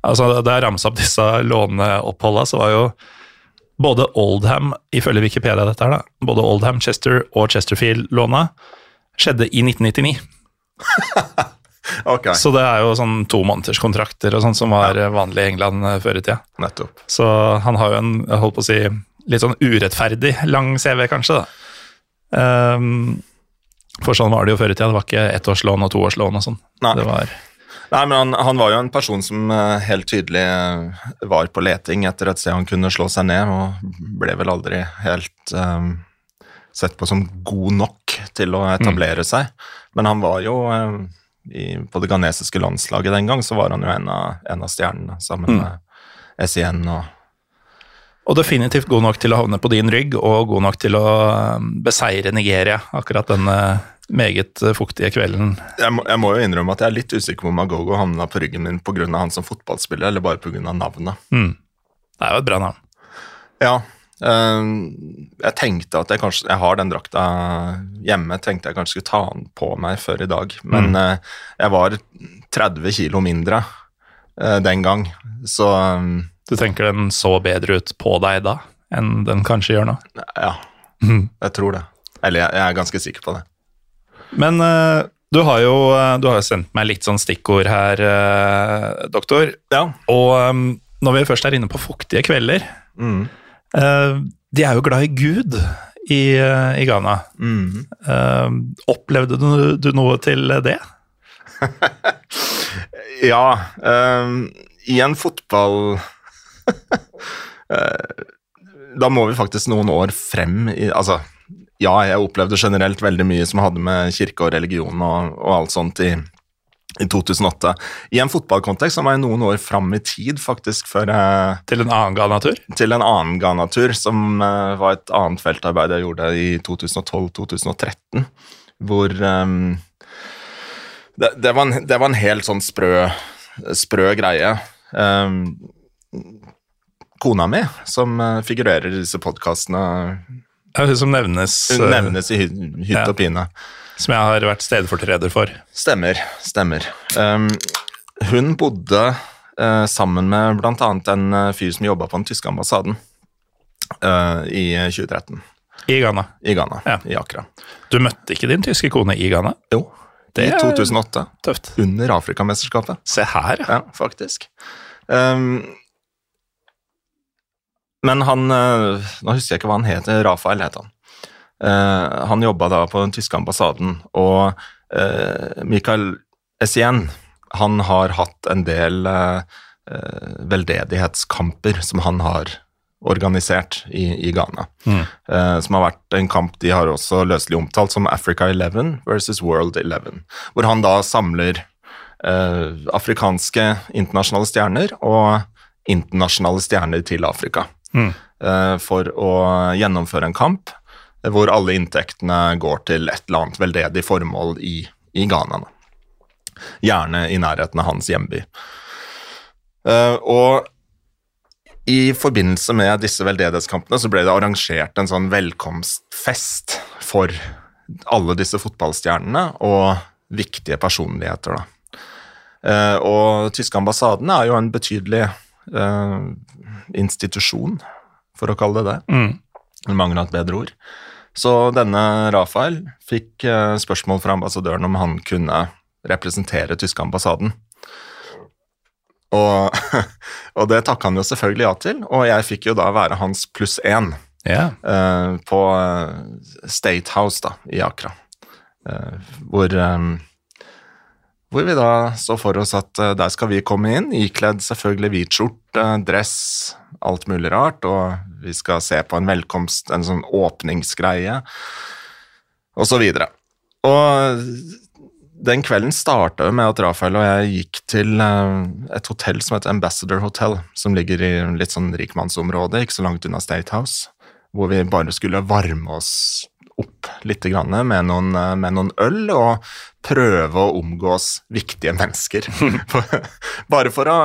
Speaker 1: Altså, Da jeg ramsa opp disse låneoppholda, så var jo både Oldham, ifølge Wikipedia dette her da, både Oldham, Chester og Chesterfield-låna skjedde i 1999.
Speaker 2: okay.
Speaker 1: Så det er jo sånn to måneders kontrakter og sånn som var ja. vanlig i England eh, før i tida.
Speaker 2: Nettopp.
Speaker 1: Så han har jo en, jeg holdt på å si, litt sånn urettferdig lang CV, kanskje, da. Um, for sånn var det jo før i tida. Det var ikke ettårslån og toårslån og sånn. Det var...
Speaker 2: Nei, men han, han, var jo en person som uh, helt tydelig uh, var på leting etter et sted han kunne slå seg ned, og ble vel aldri helt um, sett på som god nok til å etablere mm. seg. Men han var jo um, i, på det ghanesiske landslaget den gang, så var han jo en av, en av stjernene, sammen mm. med SIN og
Speaker 1: og definitivt god nok til å havne på din rygg, og god nok til å um, beseire Nigeria akkurat denne meget fuktige kvelden.
Speaker 2: Jeg må, jeg må jo innrømme at jeg er litt usikker på om Magogo havna på ryggen min pga. han som fotballspiller, eller bare pga. navnet.
Speaker 1: Mm. Det er jo et bra navn.
Speaker 2: Ja, Øh, jeg tenkte at jeg kanskje Jeg har den drakta hjemme. Tenkte jeg kanskje skulle ta den på meg før i dag. Men mm. øh, jeg var 30 kilo mindre øh, den gang, så
Speaker 1: Du tenker den så bedre ut på deg da enn den kanskje gjør nå?
Speaker 2: Ja, mm. jeg tror det. Eller jeg, jeg, er ganske sikker på det.
Speaker 1: Men uh, du har jo du har sendt meg litt sånn stikkord her, uh, doktor.
Speaker 2: Ja.
Speaker 1: Og um, når vi først er inne på fuktige kvelder
Speaker 2: mm
Speaker 1: uh, de er jo glad i Gud i, eh, i Ghana.
Speaker 2: Mm.
Speaker 1: Opplevde du, du, noe til det?
Speaker 2: ja. Um, I en fotball Da må vi faktisk noen år frem i Altså, ja, jeg opplevde generelt veldig mye som hadde med kirke og religion og, og alt sånt i, i 2008. I en fotballkontekst som jeg noen år fram i tid, faktisk, før jeg
Speaker 1: Til en annen Ghana-tur?
Speaker 2: Til en annen Ghana-tur, som uh, var et annet feltarbeid jeg gjorde i 2012-2013, hvor um, det, det, var en, det, var en, helt sånn sprø, sprø greie. Um, kona mi, som uh, figurerer i disse podkastene
Speaker 1: Hun som nevnes
Speaker 2: Hun nevnes i hytt ja. og pine.
Speaker 1: Som jeg har vært stedfortreder for.
Speaker 2: Stemmer. Stemmer. Um, hun bodde uh, sammen med bl.a. en fyr som jobba på den tyske ambassaden uh, i 2013.
Speaker 1: I Ghana.
Speaker 2: I Ghana,
Speaker 1: ja.
Speaker 2: i Accra.
Speaker 1: Du møtte ikke din tyske kone i Ghana?
Speaker 2: Jo, det i 2008.
Speaker 1: Tøft.
Speaker 2: Under Afrikamesterskapet.
Speaker 1: Se her,
Speaker 2: ja. ja faktisk. Um, men han Nå husker jeg ikke hva han het. Rafael het han. Uh, han jobba da på den tyske ambassaden, og uh, Michael Essien han har hatt en del veldedighetskamper som han har organisert i, i Ghana.
Speaker 1: Mm.
Speaker 2: som har vært en kamp de har også løselig omtalt som Africa 11 versus World 11. Hvor han da samler afrikanske internasjonale stjerner og internasjonale stjerner til Afrika.
Speaker 1: Mm.
Speaker 2: for å gjennomføre en kamp hvor alle inntektene går til et eller annet veldedig formål i, i Ghana. Gjerne i nærheten av hans hjemby. Uh, og i forbindelse med disse veldedighetskampene så ble det arrangert en sånn velkomstfest for alle disse fotballstjernene og viktige personligheter. Da. Uh, og tyske ambassaden er jo en betydelig institusjon, for å kalle det det.
Speaker 1: Mm.
Speaker 2: Mangler et bedre ord. Så denne Rafael fikk eh, spørsmål fra ambassadøren om han kunne representere tyske ambassaden. Og, og det takka han jo selvfølgelig ja til, og jeg fikk jo da være hans pluss én
Speaker 1: yeah.
Speaker 2: uh, på eh, State House da, i Akra. Uh, hvor, um, hvor vi da så for oss at uh, der skal vi komme inn, ikledd selvfølgelig hvit skjorte, dress, alt mulig rart, og vi skal se på en velkomst, en sånn åpningsgreie, og så videre. Og den kvelden starta med at Rafael og jeg gikk til eh, et hotell som heter Ambassador Hotel, som ligger i litt sånn rikmannsområde, ikke så langt unna State House, hvor vi bare skulle varme oss opp litt med noen, med noen øl og prøve å omgås viktige mennesker. Bare for å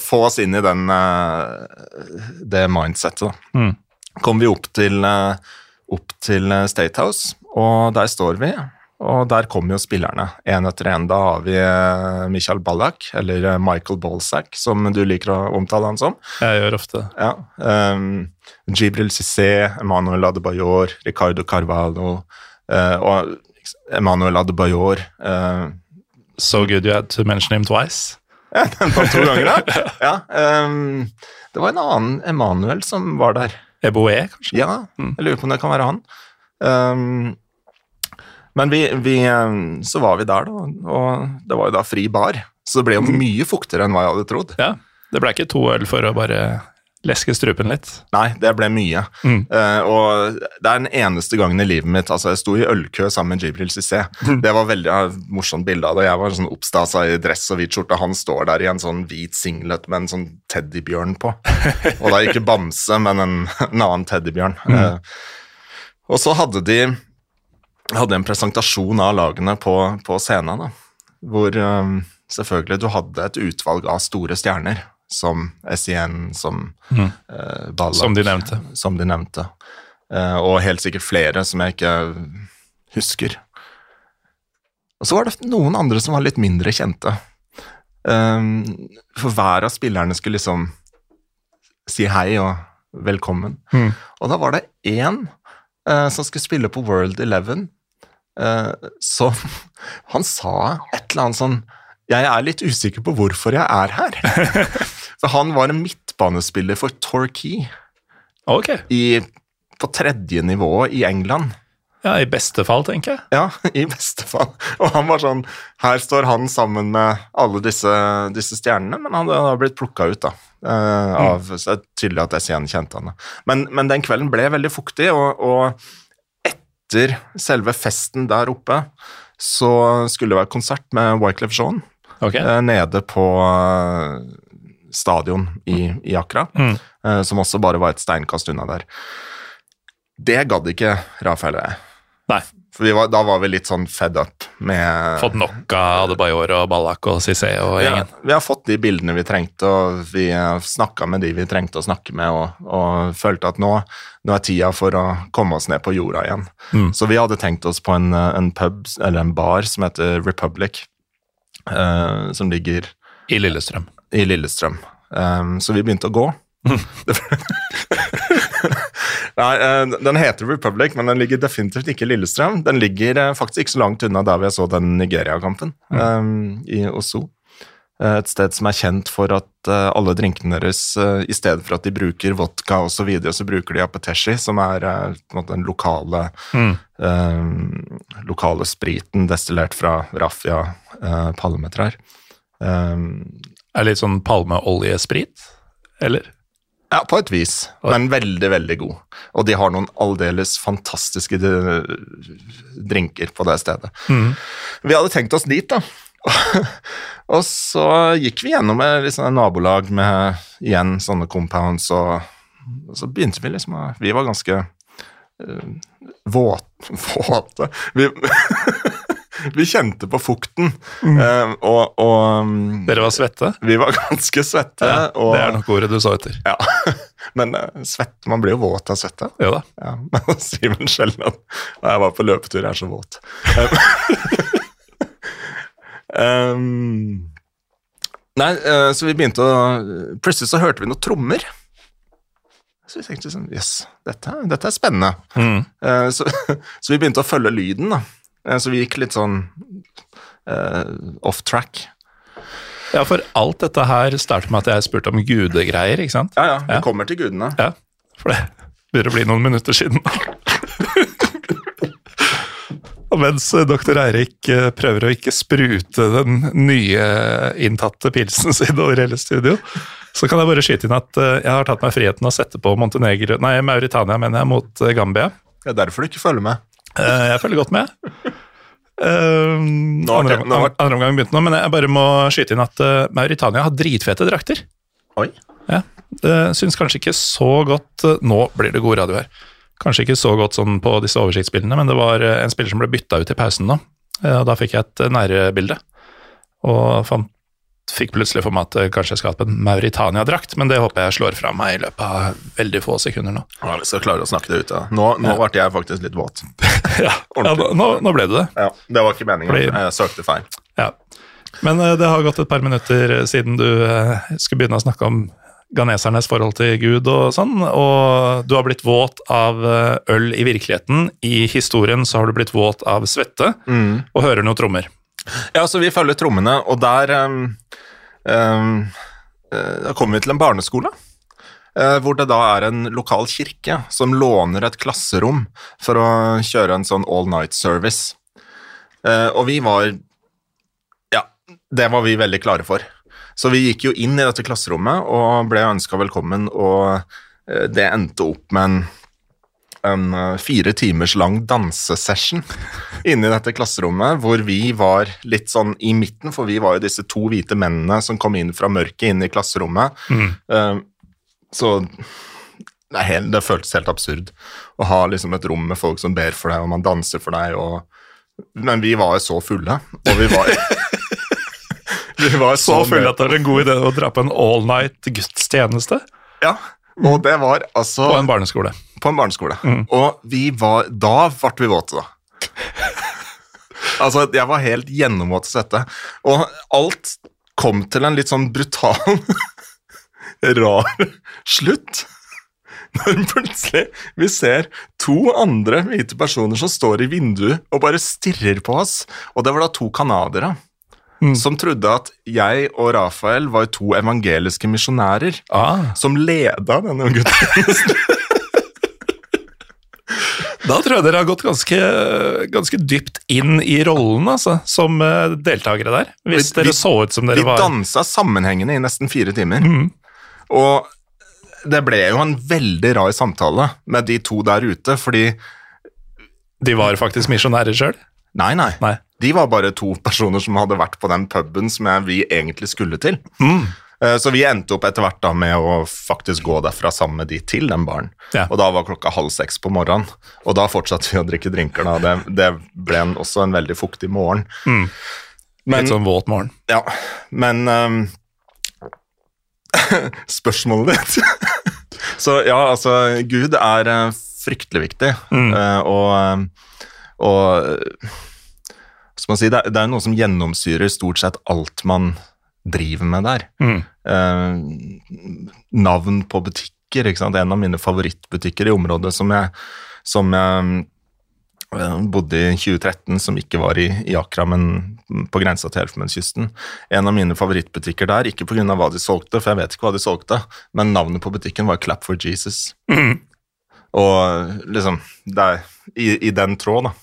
Speaker 2: få oss inn i den, eh, det mindsettet.
Speaker 1: Mm.
Speaker 2: kom vi opp til, eh, opp til eh, State House, og der står vi. Og der kommer jo spillerne, én etter én. Da har vi eh, Michael Ballack, eller eh, Michael Balzac, som du liker å omtale han som.
Speaker 1: Jeg gjør ofte.
Speaker 2: Ja. Um, Jibril Cissé, Emmanuel Adebayor, Ricardo Carvalho uh, og Emmanuel Adebayor Uh,
Speaker 1: So good you had to mention him twice.
Speaker 2: Ja, Den var to ganger, da. Ja, um, det var en annen Emanuel som var der.
Speaker 1: Eboe, kanskje?
Speaker 2: Ja, jeg lurer på om det kan være han. Um, men vi, vi, um, så var vi der, da, og det var jo da fri bar. Så det ble jo mye fuktigere enn hva jeg hadde trodd.
Speaker 1: Ja. Det ble ikke to øl for å bare leske strupen litt.
Speaker 2: Nei, det ble mye.
Speaker 1: Mm.
Speaker 2: Uh, og det er den eneste gangen i livet mitt altså Jeg sto i ølkø sammen med Jibril Cissé. Det var veldig uh, morsomt bilde av det. Jeg var sånn oppstasa i dress og hvit skjorte. Han står der i en sånn hvit singlet med en sånn teddybjørn på. Og da ikke bamse, men en, en annen teddybjørn. Eh, og så hadde de hadde en presentasjon av lagene på, på scenen, da, hvor um, selvfølgelig du hadde et utvalg av store stjerner, som SIN, som
Speaker 1: Mm.
Speaker 2: uh, Ballak
Speaker 1: Som de nevnte.
Speaker 2: Som de nevnte. Uh, og helt sikkert flere som jeg ikke husker. Og så var det noen andre som var litt mindre kjente. Um, for hver av spillerne skulle liksom si hei og velkommen.
Speaker 1: Mm.
Speaker 2: Og da var det én uh, som skulle spille på World Eleven, eh, som Han sa et eller annet sånn Jeg er litt usikker på hvorfor jeg er her. for han var en midtbanespiller for Torquay
Speaker 1: okay.
Speaker 2: i, på tredje nivå i England.
Speaker 1: Ja, i beste fall, tenker jeg.
Speaker 2: Ja, i beste fall. Og han var sånn Her står han sammen med alle disse, disse stjernene, men han har blitt plukka ut, da. eh, av, Så det er tydelig at SIN kjente han. Men, men den kvelden ble veldig fuktig, og, og etter selve festen der oppe så skulle det være konsert med Wyclef Jean
Speaker 1: Ok.
Speaker 2: eh, nede på eh, stadion i, i Accra,
Speaker 1: Mm.
Speaker 2: eh, som også bare var et steinkast unna der. Det gadd ikke Rafael og jeg.
Speaker 1: Nei.
Speaker 2: For var, da var vi litt sånn fed up med
Speaker 1: Fått nok av Adebayor og Ballak og Cissé og
Speaker 2: ja. Vi har fått de bildene vi trengte, og vi snakka med de vi trengte å snakke med, og, og følte at nå, nå er tida for å komme oss ned på jorda igjen.
Speaker 1: Mm.
Speaker 2: Så vi hadde tenkt oss på en, en pub, eller en bar, som heter Republic, uh, som ligger
Speaker 1: I Lillestrøm.
Speaker 2: i Lillestrøm. Um, så vi begynte å gå. Nei, eh, Den heter Republic, men den ligger definitivt ikke i Lillestrøm. Den ligger eh, faktisk ikke så langt unna der vi så den Nigeria-kampen, um, i Oslo. Eh, Et sted som er kjent for at alle drinkene deres, i stedet for at de bruker vodka osv., så, videre, så bruker de apeteshi, som er måte den lokale,
Speaker 1: Mm.
Speaker 2: eh, lokale spriten destillert fra raffia uh, palmetrær. Um,
Speaker 1: Er litt sånn palmeoljesprit, eller?
Speaker 2: Ja, på et vis, men veldig, veldig god. Og de har noen aldeles fantastiske eh, drinker på det stedet. Vi hadde tenkt oss dit, da. og så gikk vi gjennom et sånn nabolag med igjen sånne compounds, og, og så begynte vi liksom å Vi var ganske uh, våt, våte. Vi, vi kjente på fukten, eh, og, og um,
Speaker 1: Dere var svette?
Speaker 2: vi var ganske svette.
Speaker 1: Ja,
Speaker 2: og,
Speaker 1: det er nok ordet du så etter.
Speaker 2: ja, men eh, svett, man blir jo våt av svette.
Speaker 1: Jo da.
Speaker 2: Ja, men Simen at «Nei, jeg var på løpetur, jeg er så våt. um, nei, eh, så vi begynte å Plutselig så hørte vi noen trommer. Så vi tenkte sånn Jøss, dette, dette er spennende.
Speaker 1: Mm.
Speaker 2: Uh, så, så vi begynte å følge lyden, da. Eh, så vi gikk litt sånn uh, off track.
Speaker 1: Ja, for alt dette her startet med at jeg spurte om gudegreier, ikke sant?
Speaker 2: Ja, ja, vi
Speaker 1: Ja.
Speaker 2: kommer til gudene.
Speaker 1: Ja, for det begynner å bli noen minutter siden. Og mens eh, doktor Eirik prøver å ikke sprute den nye inntatte pilsen sin over hele studio, så kan jeg bare skyte inn at jeg har tatt meg friheten å sette på Montenegro, nei, Mauritania mener jeg, mot Gambia.
Speaker 2: Det er derfor du ikke følger med.
Speaker 1: Eh, Jeg følger godt med.
Speaker 2: Nå
Speaker 1: andre, andre omgang begynte nå, men jeg bare må skyte inn at eh, Mauritania har dritfete drakter.
Speaker 2: Oi.
Speaker 1: Ja, det syns kanskje ikke så godt eh, Nå blir det god radio her. Kanskje ikke så godt sånn på disse oversiktsbildene, men det var en spiller som ble bytta ut i pausen nå. Og Da fikk jeg et nærbilde, og fant fikk plutselig for meg at eh, kanskje jeg skal ha på en Mauritania-drakt, men det håper jeg slår fra meg i løpet av veldig få sekunder nå.
Speaker 2: Ja, vi skal klare å snakke det ut. Ja. Nå, nå ble jeg faktisk litt våt.
Speaker 1: Ja, ja nå, nå, ble du det.
Speaker 2: Ja, Det var ikke meningen.
Speaker 1: Fordi-
Speaker 2: Jeg søkte feil.
Speaker 1: Ja. Men eh, det har gått et par minutter siden du eh, skulle begynne å snakke om ganesernes forhold til Gud og sånn, og du har blitt våt av eh, øl i virkeligheten. I historien så har du blitt våt av svette, og hører noen trommer.
Speaker 2: Ja, så vi følger trommene, og der um, eh, Da kommer vi til en barneskole. eh, hvor det da er en lokal kirke som låner et klasserom for å kjøre en sånn all night service. Eh, og vi var Ja, det var vi veldig klare for. Så vi gikk jo inn i dette klasserommet og ble ønska velkommen, og eh, det endte opp med en en eh, fire timers lang dansesession inne i dette klasserommet, hvor vi var litt sånn i midten, for vi var jo disse to hvite mennene som kom inn fra mørket inn i klasserommet. Mm. så det, helt, det føltes helt absurd å ha liksom et rom med folk som ber for deg, og man danser for deg, og Men vi var jo så fulle, og vi var Vi var
Speaker 1: Så så
Speaker 2: fulle
Speaker 1: at det var en god idé å dra på en all night gudstjeneste
Speaker 2: Ja, og det var altså
Speaker 1: på en barneskole.
Speaker 2: på en barneskole. Og vi var Da ble vi våte, da. altså, jeg var helt gjennomvåt av svette. Og alt kom til en litt sånn brutal, rar slutt. Når plutselig vi ser to andre hvite personer som står i vinduet og bare stirrer på oss. Og det var da to canadiere. Som trodde at jeg og Rafael var to evangeliske misjonærer
Speaker 1: Ah,
Speaker 2: som leda denne gudstjenesten.
Speaker 1: da tror jeg dere har gått ganske, ganske dypt inn i rollen altså, som eh, deltakere der. Hvis
Speaker 2: Vi-
Speaker 1: dere så ut som
Speaker 2: Vi
Speaker 1: var Vi
Speaker 2: dansa sammenhengende i nesten fire timer. Og det ble jo en veldig rar samtale med de to der ute, fordi
Speaker 1: De var faktisk misjonærer sjøl?
Speaker 2: Nei, nei.
Speaker 1: Nei.
Speaker 2: De var bare to personer som hadde vært på den puben som jeg, vi egentlig skulle til. Mm. Så vi endte opp etter hvert da med å faktisk gå derfra sammen med de til den baren.
Speaker 1: Ja.
Speaker 2: Og da var klokka halv seks på morgenen, og da fortsatte vi å drikke drinker. da. Det, det ble en, også en veldig fuktig morgen. Men,
Speaker 1: Litt sånn våt morgen.
Speaker 2: Ja, men um, Spørsmålet ditt Så ja, altså, Gud er eh, fryktelig viktig, eh, og, eh, og eh, Hva skal man si, det er, det er noe som gjennomsyrer stort sett alt man driver med der. Eh, navn på butikker, ikke sant? en av mine favorittbutikker i området som jeg, som jeg eh, bodde i 2013, som ikke var i, i Akra, men på grensa til Elfenbenskysten. En av mine favorittbutikker der, ikke pga. hva de solgte, for jeg vet ikke hva de solgte, men navnet på butikken var Clap for Jesus. Og liksom, det er i, i den tråd, da.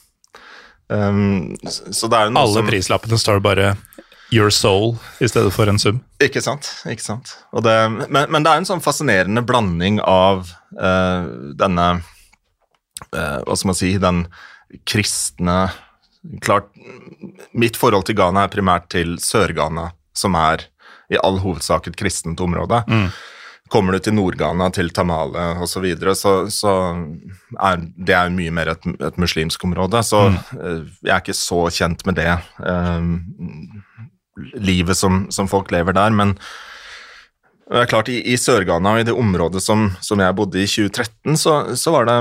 Speaker 2: Um, så det er jo noe
Speaker 1: Alle
Speaker 2: som
Speaker 1: prislappene står bare 'your soul' i stedet for en sum.
Speaker 2: Ikke sant. ikke sant. Det, men, men det er en sånn fascinerende blanding av uh, denne uh, Hva skal man si Den kristne Klart, mitt forhold til Ghana er primært til Sør-Ghana, som er i all hovedsak et kristent område. Kommer du til Nord-Ghana, til Tamale osv., så, videre, så så er det er mye mer et, et muslimsk område. Så mm. jeg er ikke så kjent med det. eh, livet som, som folk lever der, men det er klart, i, i Sør-Ghana og i det området som, som jeg bodde i 2013, så, så var det,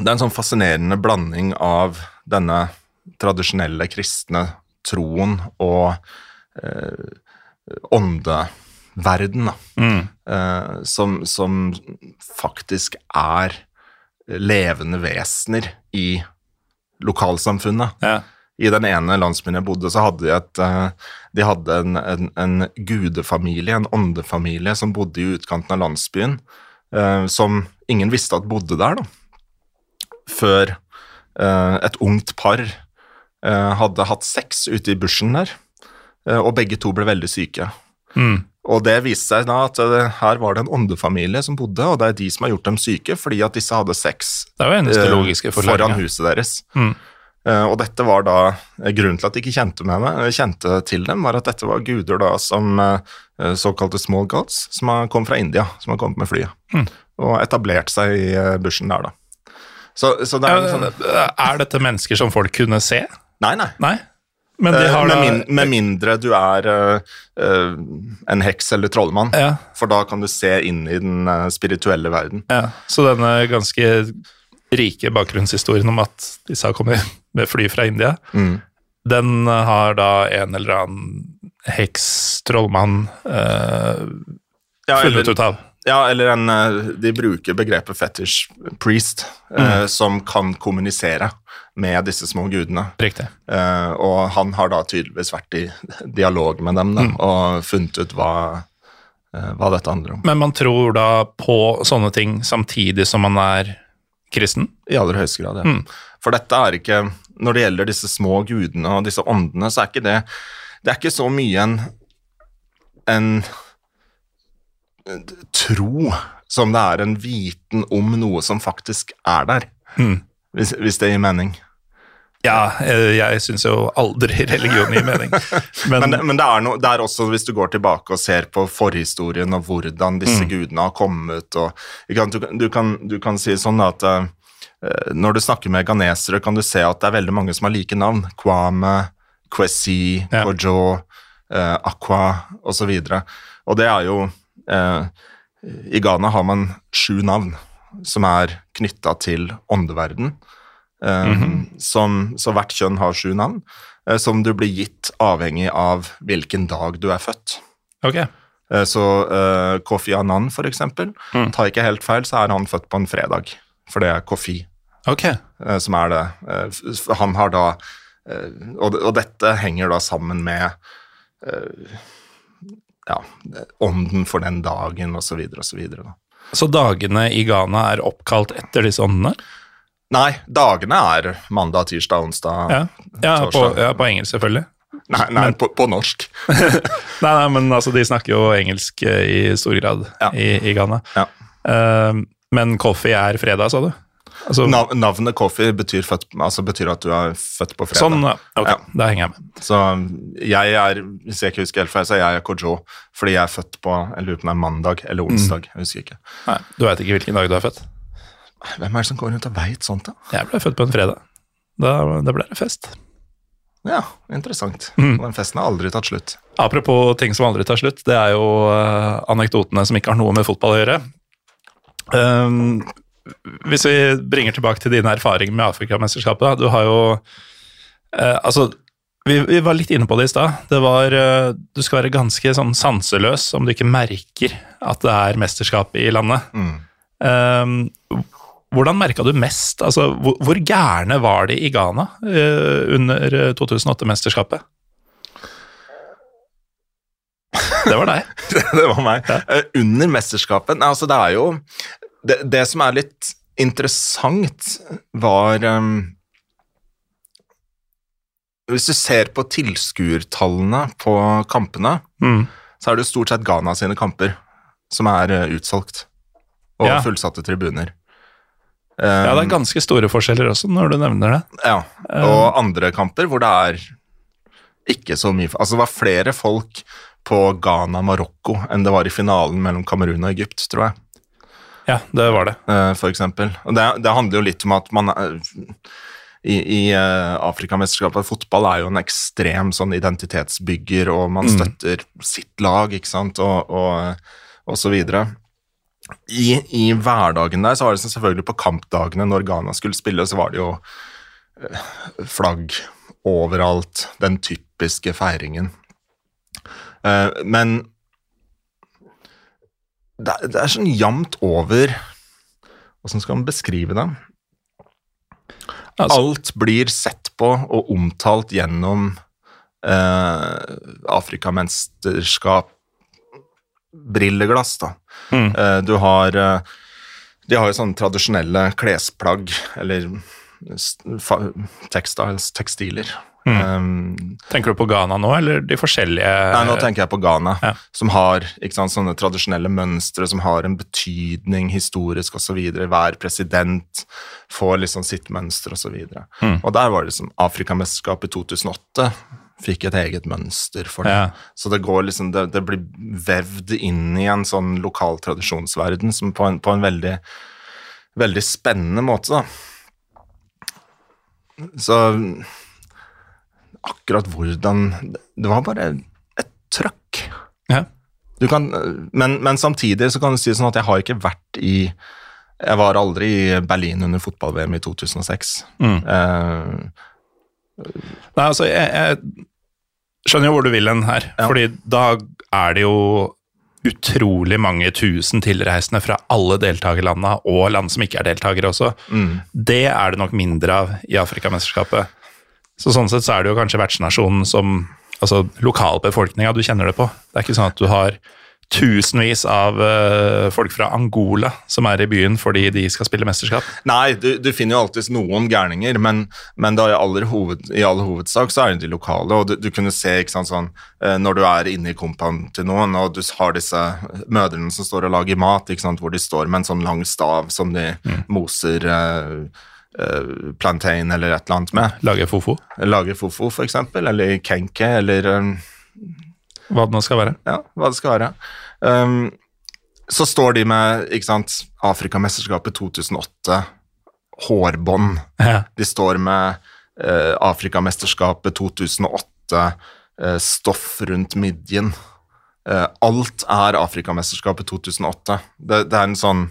Speaker 2: det er en sånn fascinerende blanding av denne tradisjonelle kristne troen og eh, åndeverden, da, eh, som, som faktisk er levende vesener i lokalsamfunnet
Speaker 1: Ja.
Speaker 2: i den ene landsbyen jeg bodde, så hadde de, et, eh, de hadde en, en, en gudefamilie, en åndefamilie, som bodde i utkanten av landsbyen, eh, som ingen visste at bodde der, da. Før eh, et ungt par eh, hadde hatt sex ute i bushen der, og begge to ble veldig syke. Og det viste seg da at eh, her var det en åndefamilie som bodde, og det er de som har gjort dem syke, fordi at disse hadde sex
Speaker 1: Det er jo eneste
Speaker 2: eh, foran huset deres.
Speaker 1: Mm.
Speaker 2: Eh, og dette var da Grunnen til at de ikke kjente, eh, kjente til dem, var at dette var guder da som såkalte small gods, som har- kom fra India, som har kommet med flyet.
Speaker 1: Mm.
Speaker 2: Og etablert seg i bushen der, da. Så, så det er sånn
Speaker 1: Er dette mennesker som folk kunne se?
Speaker 2: Nei, nei.
Speaker 1: Nei. Men de har da...
Speaker 2: med, min, med mindre du er eh, eh, en heks eller trollmann,
Speaker 1: ja,
Speaker 2: for da kan du se inn i den eh, spirituelle verden.
Speaker 1: ja, Så denne ganske rike bakgrunnshistorien om at disse har kommet med fly fra India,
Speaker 2: Mm.
Speaker 1: den har da en eller annen heks, trollmann, uh,
Speaker 2: Ja,
Speaker 1: funnet ut av.
Speaker 2: ja, eller en eh, De bruker begrepet fetish priest, eh, som kan kommunisere med disse små gudene.
Speaker 1: Riktig.
Speaker 2: Eh, og han har da tydeligvis vært i dialog med dem da, og funnet ut hva, eh, hva dette handler om.
Speaker 1: Men man tror da på sånne ting samtidig som man er kristen?
Speaker 2: I aller høyeste grad, ja.
Speaker 1: Mm.
Speaker 2: For dette er ikke Når det gjelder disse små gudene og disse åndene, så er ikke det Det er ikke så mye en en tro som det er en viten om noe som faktisk er der.
Speaker 1: Mm.
Speaker 2: Hvis, hvis det gir mening.
Speaker 1: Ja, eh, jeg syns jo aldri religion gir mening. Men,
Speaker 2: Men, men det, er no, det er også, hvis du går tilbake og ser på forhistorien og hvordan disse gudene har kommet og, du, kan- du, kan, du kan si sånn at uh, når du snakker med ghanesere, kan du se at det er veldig mange som har like navn. Kwame, Kwesi,
Speaker 1: Ja.
Speaker 2: Kojo, uh, Akwa osv. Og, og det er jo uh, I Ghana har man sju navn som er knytta til åndeverden. Eh, som, så hvert kjønn har sju navn, eh, som du blir gitt avhengig av hvilken dag du er født.
Speaker 1: Okay.
Speaker 2: Eh, så uh, Kofi Annan, for eksempel, tar ikke helt feil, så er han født på en fredag. For det er Kofi
Speaker 1: okay.
Speaker 2: uh, som er det. F- han har da og, og dette henger da sammen med ja, ånden for den dagen, og så videre og så videre.
Speaker 1: Så dagene i Ghana er oppkalt etter disse åndene?
Speaker 2: Nei, dagene er mandag, tirsdag, onsdag
Speaker 1: Ja, ja, på,
Speaker 2: Torsdag.
Speaker 1: ja på engelsk selvfølgelig.
Speaker 2: Nei, nei på, på norsk.
Speaker 1: Nei, nei, men altså, de snakker jo engelsk eh, i stor grad
Speaker 2: Ja.
Speaker 1: i, i Ghana.
Speaker 2: Ja.
Speaker 1: Uh, men coffee er fredag, sa du? Altså,
Speaker 2: Nav navnet Kofi betyr, født, altså betyr at du er født på fredag.
Speaker 1: sånn, ok,
Speaker 2: Ja.
Speaker 1: da henger jeg med.
Speaker 2: Så jeg er, hvis jeg ikke husker helt feil, så er jeg Kojo, fordi jeg er født på jeg lurer på om det er mandag eller onsdag. jeg husker ikke.
Speaker 1: Nei, du veit ikke hvilken dag du er født?
Speaker 2: Hvem er det som går rundt og veit sånt, da?
Speaker 1: Jeg ble født på en fredag. Da, da ble det fest.
Speaker 2: Ja, interessant.
Speaker 1: Mm.
Speaker 2: Den festen har aldri tatt slutt.
Speaker 1: Apropos ting som aldri tar slutt, det er jo eh, anekdotene som ikke har noe med fotball å gjøre. Um, hvis vi bringer tilbake til dine erfaringer med Afrikamesterskapet, du har jo eh, Altså, vi, vi var litt inne på det i stad. Det var eh, Du skal være ganske sånn sanseløs om du ikke merker at det er mesterskap i landet.
Speaker 2: Mm.
Speaker 1: Eh, hvordan merka du mest? Altså, hvor, hvor gærne var de i Ghana eh, under 2008-mesterskapet? Det var deg.
Speaker 2: det var meg. Ja. Under mesterskapet Nei, altså, det er jo Det, det som er litt interessant, var um, Hvis du ser på tilskuertallene på kampene,
Speaker 1: Mm.
Speaker 2: så er det stort sett Ghana sine kamper som er eh, utsolgt. Og
Speaker 1: Ja.
Speaker 2: fullsatte tribuner.
Speaker 1: Ja, det
Speaker 2: Um,
Speaker 1: er ganske store forskjeller også, når du nevner det.
Speaker 2: Ja, og andre kamper hvor det er ikke så mye Altså, det var flere folk på Ghana-Marokko enn det var i finalen mellom Kamerun og Egypt, tror jeg,
Speaker 1: Ja, det var det.
Speaker 2: eh, for eksempel. Og det, det handler jo litt om at man er- i, i eh, Afrikamesterskapet Fotball er jo en ekstrem sånn identitetsbygger, og man støtter sitt lag, ikke sant, og, og, og så videre. I, I hverdagen der så var det sånn selvfølgelig på kampdagene når Ghana skulle spille, så var det jo eh, flagg overalt, den typiske feiringen. Men det, det er sånn jevnt over Hvordan skal man beskrive det?
Speaker 1: Altså-
Speaker 2: Alt blir sett på og omtalt gjennom eh, Afrikamesterskap brilleglass, da.
Speaker 1: Mm.
Speaker 2: Eh, du har eh, De har jo sånne tradisjonelle klesplagg, eller s- fa- tekstiler. Um,
Speaker 1: Tenker du på Ghana nå, eller de forskjellige
Speaker 2: Nei, nå tenker jeg på Ghana,
Speaker 1: Ja.
Speaker 2: som har sant, sånne tradisjonelle mønstre som har en betydning historisk osv. Hver president får liksom sitt mønster osv. Og,
Speaker 1: Mm.
Speaker 2: og der var det liksom Afrikamesterskapet i 2008 fikk et eget mønster for det.
Speaker 1: Ja.
Speaker 2: Så det går liksom, det, det blir vevd inn i en sånn lokal tradisjonsverden som på en, på en veldig, veldig spennende måte, da. Så akkurat hvordan Det var bare et trøkk.
Speaker 1: Ja.
Speaker 2: Du kan, men, men samtidig så kan du si sånn at jeg har ikke vært i Jeg var aldri i Berlin under fotball-VM i 2006.
Speaker 1: Mm.
Speaker 2: Uh,
Speaker 1: Nei, altså, jeg, jeg skjønner jo hvor du vil hen her.
Speaker 2: Ja.
Speaker 1: Fordi da er det jo utrolig mange tusen tilreisende fra alle deltakerlandene, og land som ikke er deltakere også.
Speaker 2: mm.
Speaker 1: Det er det nok mindre av i Afrikamesterskapet. Så sånn sett så er det jo kanskje vertsnasjonen som Altså lokalbefolkninga du kjenner det på. Det er ikke sånn at du har tusenvis av uh, folk fra Angola som er i byen fordi de skal spille mesterskap.
Speaker 2: Nei, du, du finner jo alltid noen gærninger, men, men i, hoved, i all hovedsak så er det de lokale. Og du, du kunne se ikke sant, sånn, eh, når du er inne i kompaen til noen, og du har disse mødrene som står og lager mat, ikke sant, hvor de står med en sånn lang stav som de moser eh, eh, plantain eller et eller annet med.
Speaker 1: Lage fofo,
Speaker 2: Lage fofo, eksempel, eller kenke, eller um,
Speaker 1: hva det nå skal være.
Speaker 2: ja, hva det skal være. Um, så står de med ikke sant, Afrikamesterskapet 2008, hårbånd.
Speaker 1: Ja.
Speaker 2: De står med uh, Afrikamesterskapet 2008, uh, stoff rundt midjen. Uh, alt er Afrikamesterskapet 2008. Det, det er en sånn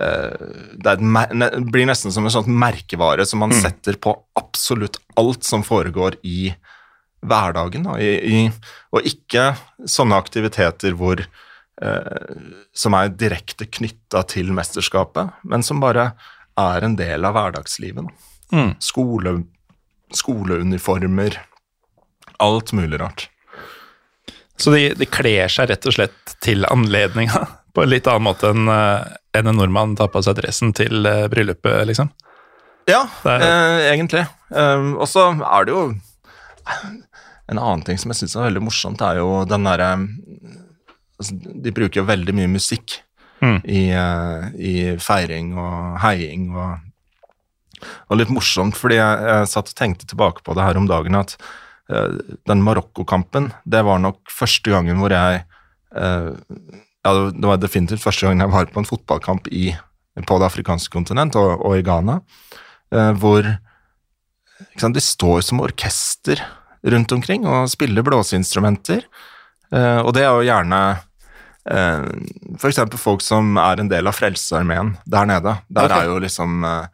Speaker 2: eh, det, er et, blir nesten som en sånn merkevare som man setter på absolutt alt som foregår i hverdagen. Da, i, i, og ikke sånne aktiviteter hvor eh, som er direkte knytta til mesterskapet, men som bare er en del av hverdagslivet.
Speaker 1: Mm.
Speaker 2: Skole, skoleuniformer, alt mulig rart.
Speaker 1: Så de, de kler seg rett og slett til anledninga på en litt annen måte eh, enn en nordmann tar på seg dressen til eh, bryllupet, liksom.
Speaker 2: Ja,
Speaker 1: er-
Speaker 2: eh, egentlig. Um, og så er det jo En annen ting som jeg syns er veldig morsomt, er jo den derre altså, De bruker jo veldig mye musikk
Speaker 1: Mm.
Speaker 2: i, uh, i feiring og heiing og Og litt morsomt, fordi jeg, jeg satt og tenkte tilbake på det her om dagen, at uh, den Marokko-kampen, det var nok første gangen hvor jeg eh, Ja, det var definitivt første gangen jeg var på en fotballkamp i, på det afrikanske kontinent og, og i Ghana, eh, hvor sant, de står som orkester rundt omkring og spiller blåseinstrumenter. Eh, og det er jo gjerne eh, eksempel folk som er en del av Frelsesarmeen der nede. Der
Speaker 1: okay.
Speaker 2: er jo liksom eh,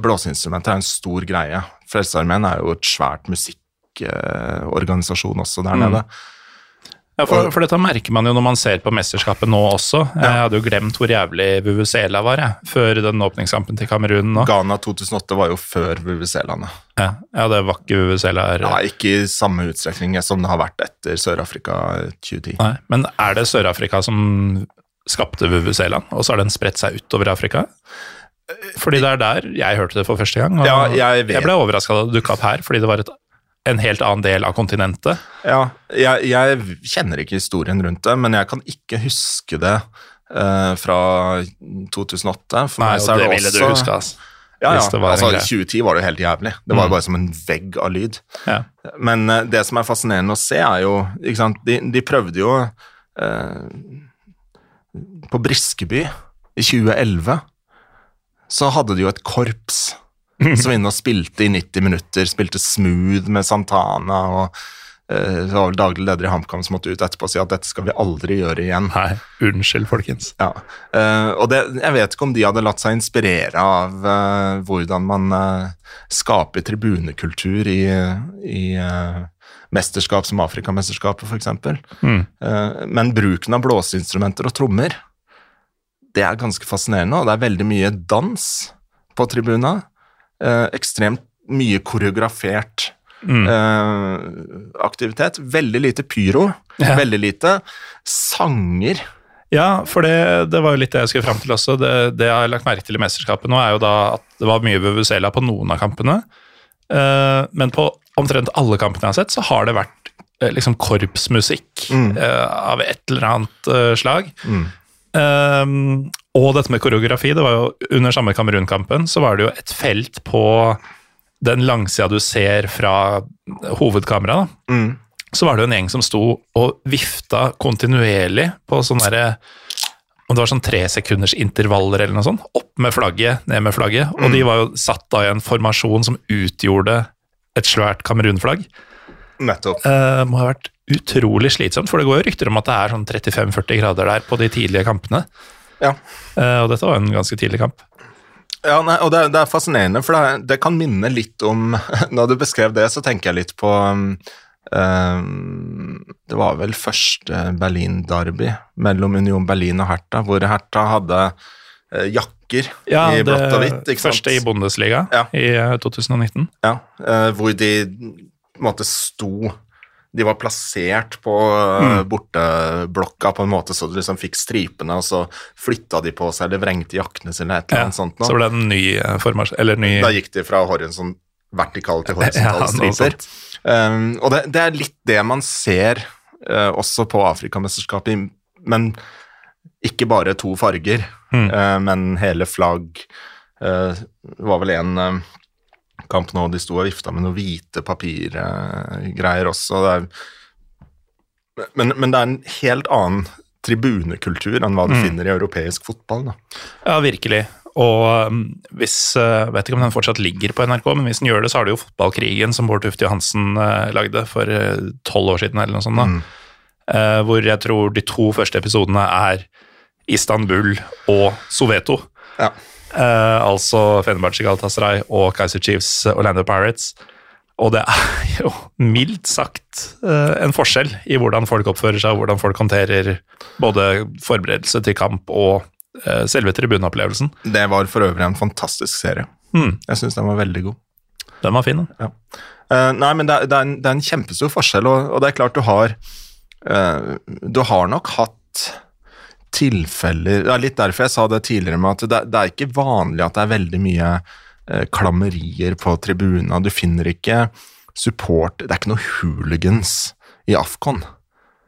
Speaker 2: Blåseinstrumenter er en stor greie. Frelsesarmeen er jo et svært musikkorganisasjon også der
Speaker 1: Mm.
Speaker 2: nede.
Speaker 1: Ja, for, for dette merker man jo når man ser på mesterskapet nå også. Jeg hadde jo glemt hvor jævlig Vuvuzela var, jeg, før den åpningskampen til Kamerun nå.
Speaker 2: Ghana 2008 var jo før VVC-landet.
Speaker 1: Ja, ja, det var ikke Vuvuzela her.
Speaker 2: Ja, ikke i samme utstrekning som det har vært etter Sør-Afrika 2010.
Speaker 1: Nei, men er det Sør-Afrika som skapte Vuvuzelaen, og så har den spredt seg utover Afrika? Fordi det er der jeg hørte det for første gang. Og
Speaker 2: Ja, jeg vet.
Speaker 1: ble overraska da det dukka opp her, fordi det var et, en helt annen del av kontinentet.
Speaker 2: Ja, jeg, jeg kjenner ikke historien rundt det, men jeg kan ikke huske det uh, fra 2008. For
Speaker 1: Nei,
Speaker 2: meg så er
Speaker 1: det
Speaker 2: det
Speaker 1: ville
Speaker 2: også
Speaker 1: du huske, altså.
Speaker 2: Ja, ja. altså,
Speaker 1: greie.
Speaker 2: 2010 var det jo helt jævlig. Det var
Speaker 1: Mm.
Speaker 2: bare som en vegg av lyd.
Speaker 1: Ja.
Speaker 2: Men uh, det som er fascinerende å se, er jo ikke sant? De, de prøvde jo uh, På Briskeby i 2011 så hadde de jo et korps som var inne og spilte i 90 minutter. Spilte smooth med Santana, og eh, det var vel daglig leder i HamKam som måtte ut etterpå og si at dette skal vi aldri gjøre igjen.
Speaker 1: Nei, unnskyld, folkens.
Speaker 2: Ja, eh, og det, Jeg vet ikke om de hadde latt seg inspirere av uh, hvordan man eh, skaper tribunekultur i, i eh, mesterskap som Afrikamesterskapet, f.eks.
Speaker 1: Mm.
Speaker 2: Men bruken av blåseinstrumenter og trommer, det er ganske fascinerende, og det er veldig mye dans på tribuna. Eh, ekstremt mye koreografert
Speaker 1: Mm.
Speaker 2: eh, aktivitet. Veldig lite pyro,
Speaker 1: Ja.
Speaker 2: veldig lite sanger.
Speaker 1: Ja, for det, det var jo litt det jeg skulle fram til også. Det, det jeg har lagt merke til i mesterskapet nå, er jo da at det var mye Vuvuzela på noen av kampene. Eh, men på omtrent alle kampene jeg har sett, så har det vært eh, liksom korpsmusikk
Speaker 2: Mm.
Speaker 1: eh, av et eller annet eh, slag.
Speaker 2: Mm.
Speaker 1: Eh, og dette med koreografi, det var jo under samme Kamerun-kampen, så var det jo et felt på den langsida du ser fra hovedkameraet.
Speaker 2: Mm.
Speaker 1: så var det jo en gjeng som sto og vifta kontinuerlig på sånn derre om det var sånn tre sekunders intervaller eller noe sånt. Opp med flagget, ned med flagget. Og de var jo satt da i en formasjon som utgjorde et svært Kamerun-flagg.
Speaker 2: Nettopp.
Speaker 1: Uh, må ha vært utrolig slitsomt, for det går jo rykter om at det er sånn 35-40 grader der på de tidlige kampene.
Speaker 2: Ja.
Speaker 1: Eh, og dette var en ganske tidlig kamp.
Speaker 2: Ja, nei, og det, det er fascinerende, for det, det kan minne litt om Når du beskrev det, så tenker jeg litt på um, Det var vel første Berlin-derby mellom Union Berlin og Hertha, hvor Hertha hadde eh, jakker
Speaker 1: Ja,
Speaker 2: i
Speaker 1: det
Speaker 2: blått og hvitt. ikke sant?
Speaker 1: første i Bundesliga
Speaker 2: Ja.
Speaker 1: i eh, 2019.
Speaker 2: Ja, hvor de på en måte sto De var plassert på eh,
Speaker 1: Mm.
Speaker 2: borteblokka på en måte så du liksom fikk stripene, og så flytta de på seg eller vrengte jaktene sine eller et eller
Speaker 1: Ja,
Speaker 2: annet sånt. nå.
Speaker 1: så ble det en ny eh, formasjon Eller ny
Speaker 2: Da gikk de fra horisont, vertikale til
Speaker 1: Ja,
Speaker 2: horisontale
Speaker 1: noe
Speaker 2: striper. Um, og det, det er litt det man ser uh, også på Afrikamesterskapet, men ikke bare to farger,
Speaker 1: Mm.
Speaker 2: uh, men hele flagg. Det var vel en eh, kamp nå de sto og vifta med noen hvite papirgreier også. Det er, men, men det er en helt annen tribunekultur enn hva du finner i europeisk fotball. Da.
Speaker 1: Ja, virkelig. Og um, hvis uh, Vet ikke om den fortsatt ligger på NRK, men hvis den gjør det, så har du jo Fotballkrigen, som Bård Tufte Johansen uh, lagde for tolv år siden, eller noe sånt. da.
Speaker 2: Mm.
Speaker 1: Uh, hvor jeg tror de to første episodene er Istanbul og Soveto.
Speaker 2: Ja.
Speaker 1: Uh, altså Fenerbahçe Galatasaray og Kaiser Chiefs Orlando Pirates. Og det er jo mildt sagt uh, en forskjell i hvordan folk oppfører seg, og hvordan folk håndterer både forberedelse til kamp og uh, selve tribuneopplevelsen.
Speaker 2: Det var for øvrig en fantastisk serie.
Speaker 1: Hmm,
Speaker 2: Jeg syns den var veldig god.
Speaker 1: den var fin. da.
Speaker 2: Eh, nei, men det er, det, er en, det er en kjempestor forskjell, og, og det er klart du har Du har nok hatt tilfeller Det er litt derfor jeg sa det tidligere med at det, det er ikke vanlig at det er veldig mye eh, klammerier på tribunene. Du finner ikke support Det er ikke noe hooligans i Afcon.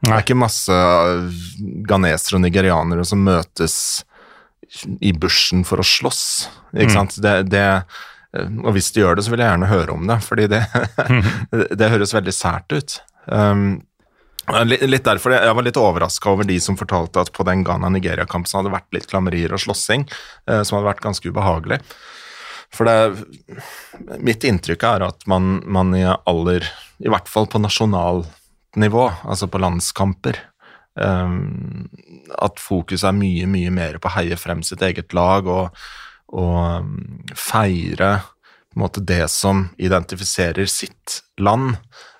Speaker 2: Det er ikke masse eh, ghanesere og nigerianere som møtes i bushen for å slåss. Ikke sant? Det, det, eh, og hvis de gjør det, så vil jeg gjerne høre om det, fordi det, det høres veldig sært ut. Um, litt, derfor jeg, var litt overraska over de som fortalte at på den Ghana-Nigeria-kampen hadde det vært litt klammerier og slåssing, eh, som hadde vært ganske ubehagelig. For det, mitt inntrykk er at man, man i aller I hvert fall på nasjonalnivå, altså på landskamper, um, at fokus er mye, mye mer på å heie frem sitt eget lag og, og um, feire på en måte det som identifiserer sitt land,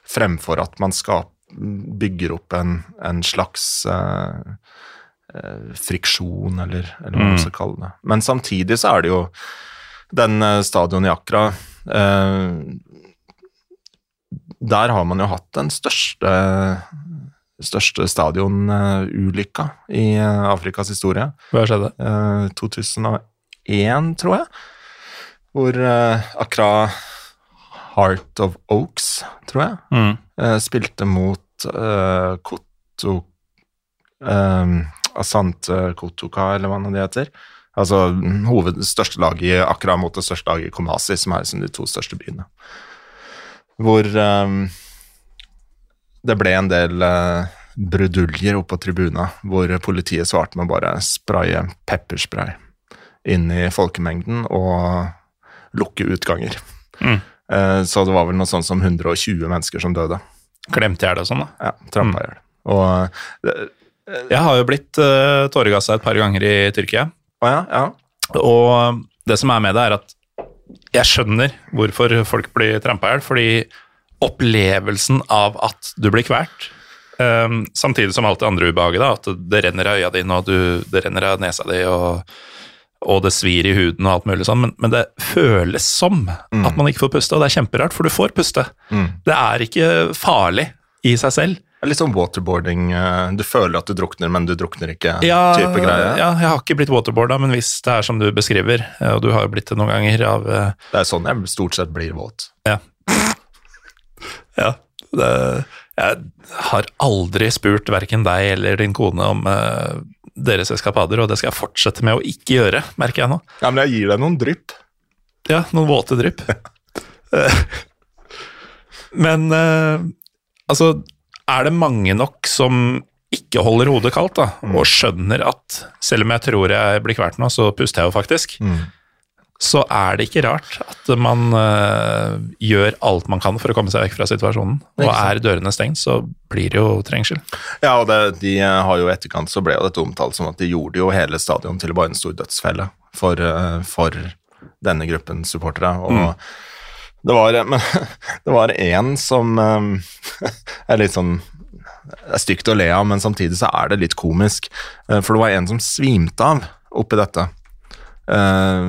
Speaker 2: fremfor at man skap, bygger opp en, en slags eh, eh, friksjon, eller, eller hva man skal kalle det. Men samtidig så er det jo den eh, stadion i Accra eh, Der har man jo hatt den største største stadionulykka i Afrikas historie.
Speaker 1: Hva skjedde?
Speaker 2: Eh, 2001, tror jeg. Hvor Accra Heart of Oaks, tror jeg,
Speaker 1: Mm.
Speaker 2: Eh, spilte mot uh, Koto um, Asante Kotoka, eller hva det heter. Altså hoved, største lag i Accra mot det største laget i Komasi, som er liksom de to største byene. Hvor um, det ble en del uh, bruduljer oppe på tribuna, hvor politiet svarte med å bare spraye pepperspray inn i folkemengden og lukke utganger.
Speaker 1: Mm.
Speaker 2: Eh, Så det var vel noe sånt som 120 mennesker som døde.
Speaker 1: Glemte jeg det sånn, da?
Speaker 2: Ja, trampa i hjel. Og det-
Speaker 1: Jeg har jo blitt uh, tåregassa et par ganger i Tyrkia.
Speaker 2: Å ja, ja.
Speaker 1: Og det som er med det, er at jeg skjønner hvorfor folk blir trampa i hjel. Fordi opplevelsen av at du blir kvalt, um, samtidig som alt det andre ubehaget, da, at det renner av øya dine, og du, det renner av nesa di, og, og det svir i huden og alt mulig sånn, men, men det føles som at man ikke får puste, og det er kjemperart, for du får puste. Det er ikke farlig i seg selv.
Speaker 2: Det er Litt sånn waterboarding. eh, Du føler at du drukner, men du drukner ikke.
Speaker 1: Ja,
Speaker 2: type greie.
Speaker 1: ja, jeg har ikke blitt waterboarda, men hvis det er som du beskriver, eh, og du har jo blitt det noen ganger av eh,
Speaker 2: Det er sånn jeg stort sett blir våt.
Speaker 1: Ja. ja det, jeg har aldri spurt verken deg eller din kone om deres eskapader, og det skal jeg fortsette med å ikke gjøre, merker jeg nå.
Speaker 2: Ja, men jeg gir deg noen drypp.
Speaker 1: Ja, noen våte drypp. Eh, Men eh, altså, er det mange nok som ikke holder hodet kaldt, da, og skjønner at selv om jeg tror jeg blir kvalt nå, så puster jeg jo faktisk. Så er det ikke rart at man uh, gjør alt man kan for å komme seg vekk fra situasjonen. Og er dørene stengt, så blir det jo trengsel.
Speaker 2: Ja, og det, de eh, har jo etterkant så ble jo dette omtalt som at de gjorde jo hele stadion til bare en stor dødsfelle for, eh, for denne gruppen supportere. Og det var Men det var en som um, er litt sånn det er stygt å le av, men samtidig så er det litt komisk. For det var en som svimte av oppi dette, eh,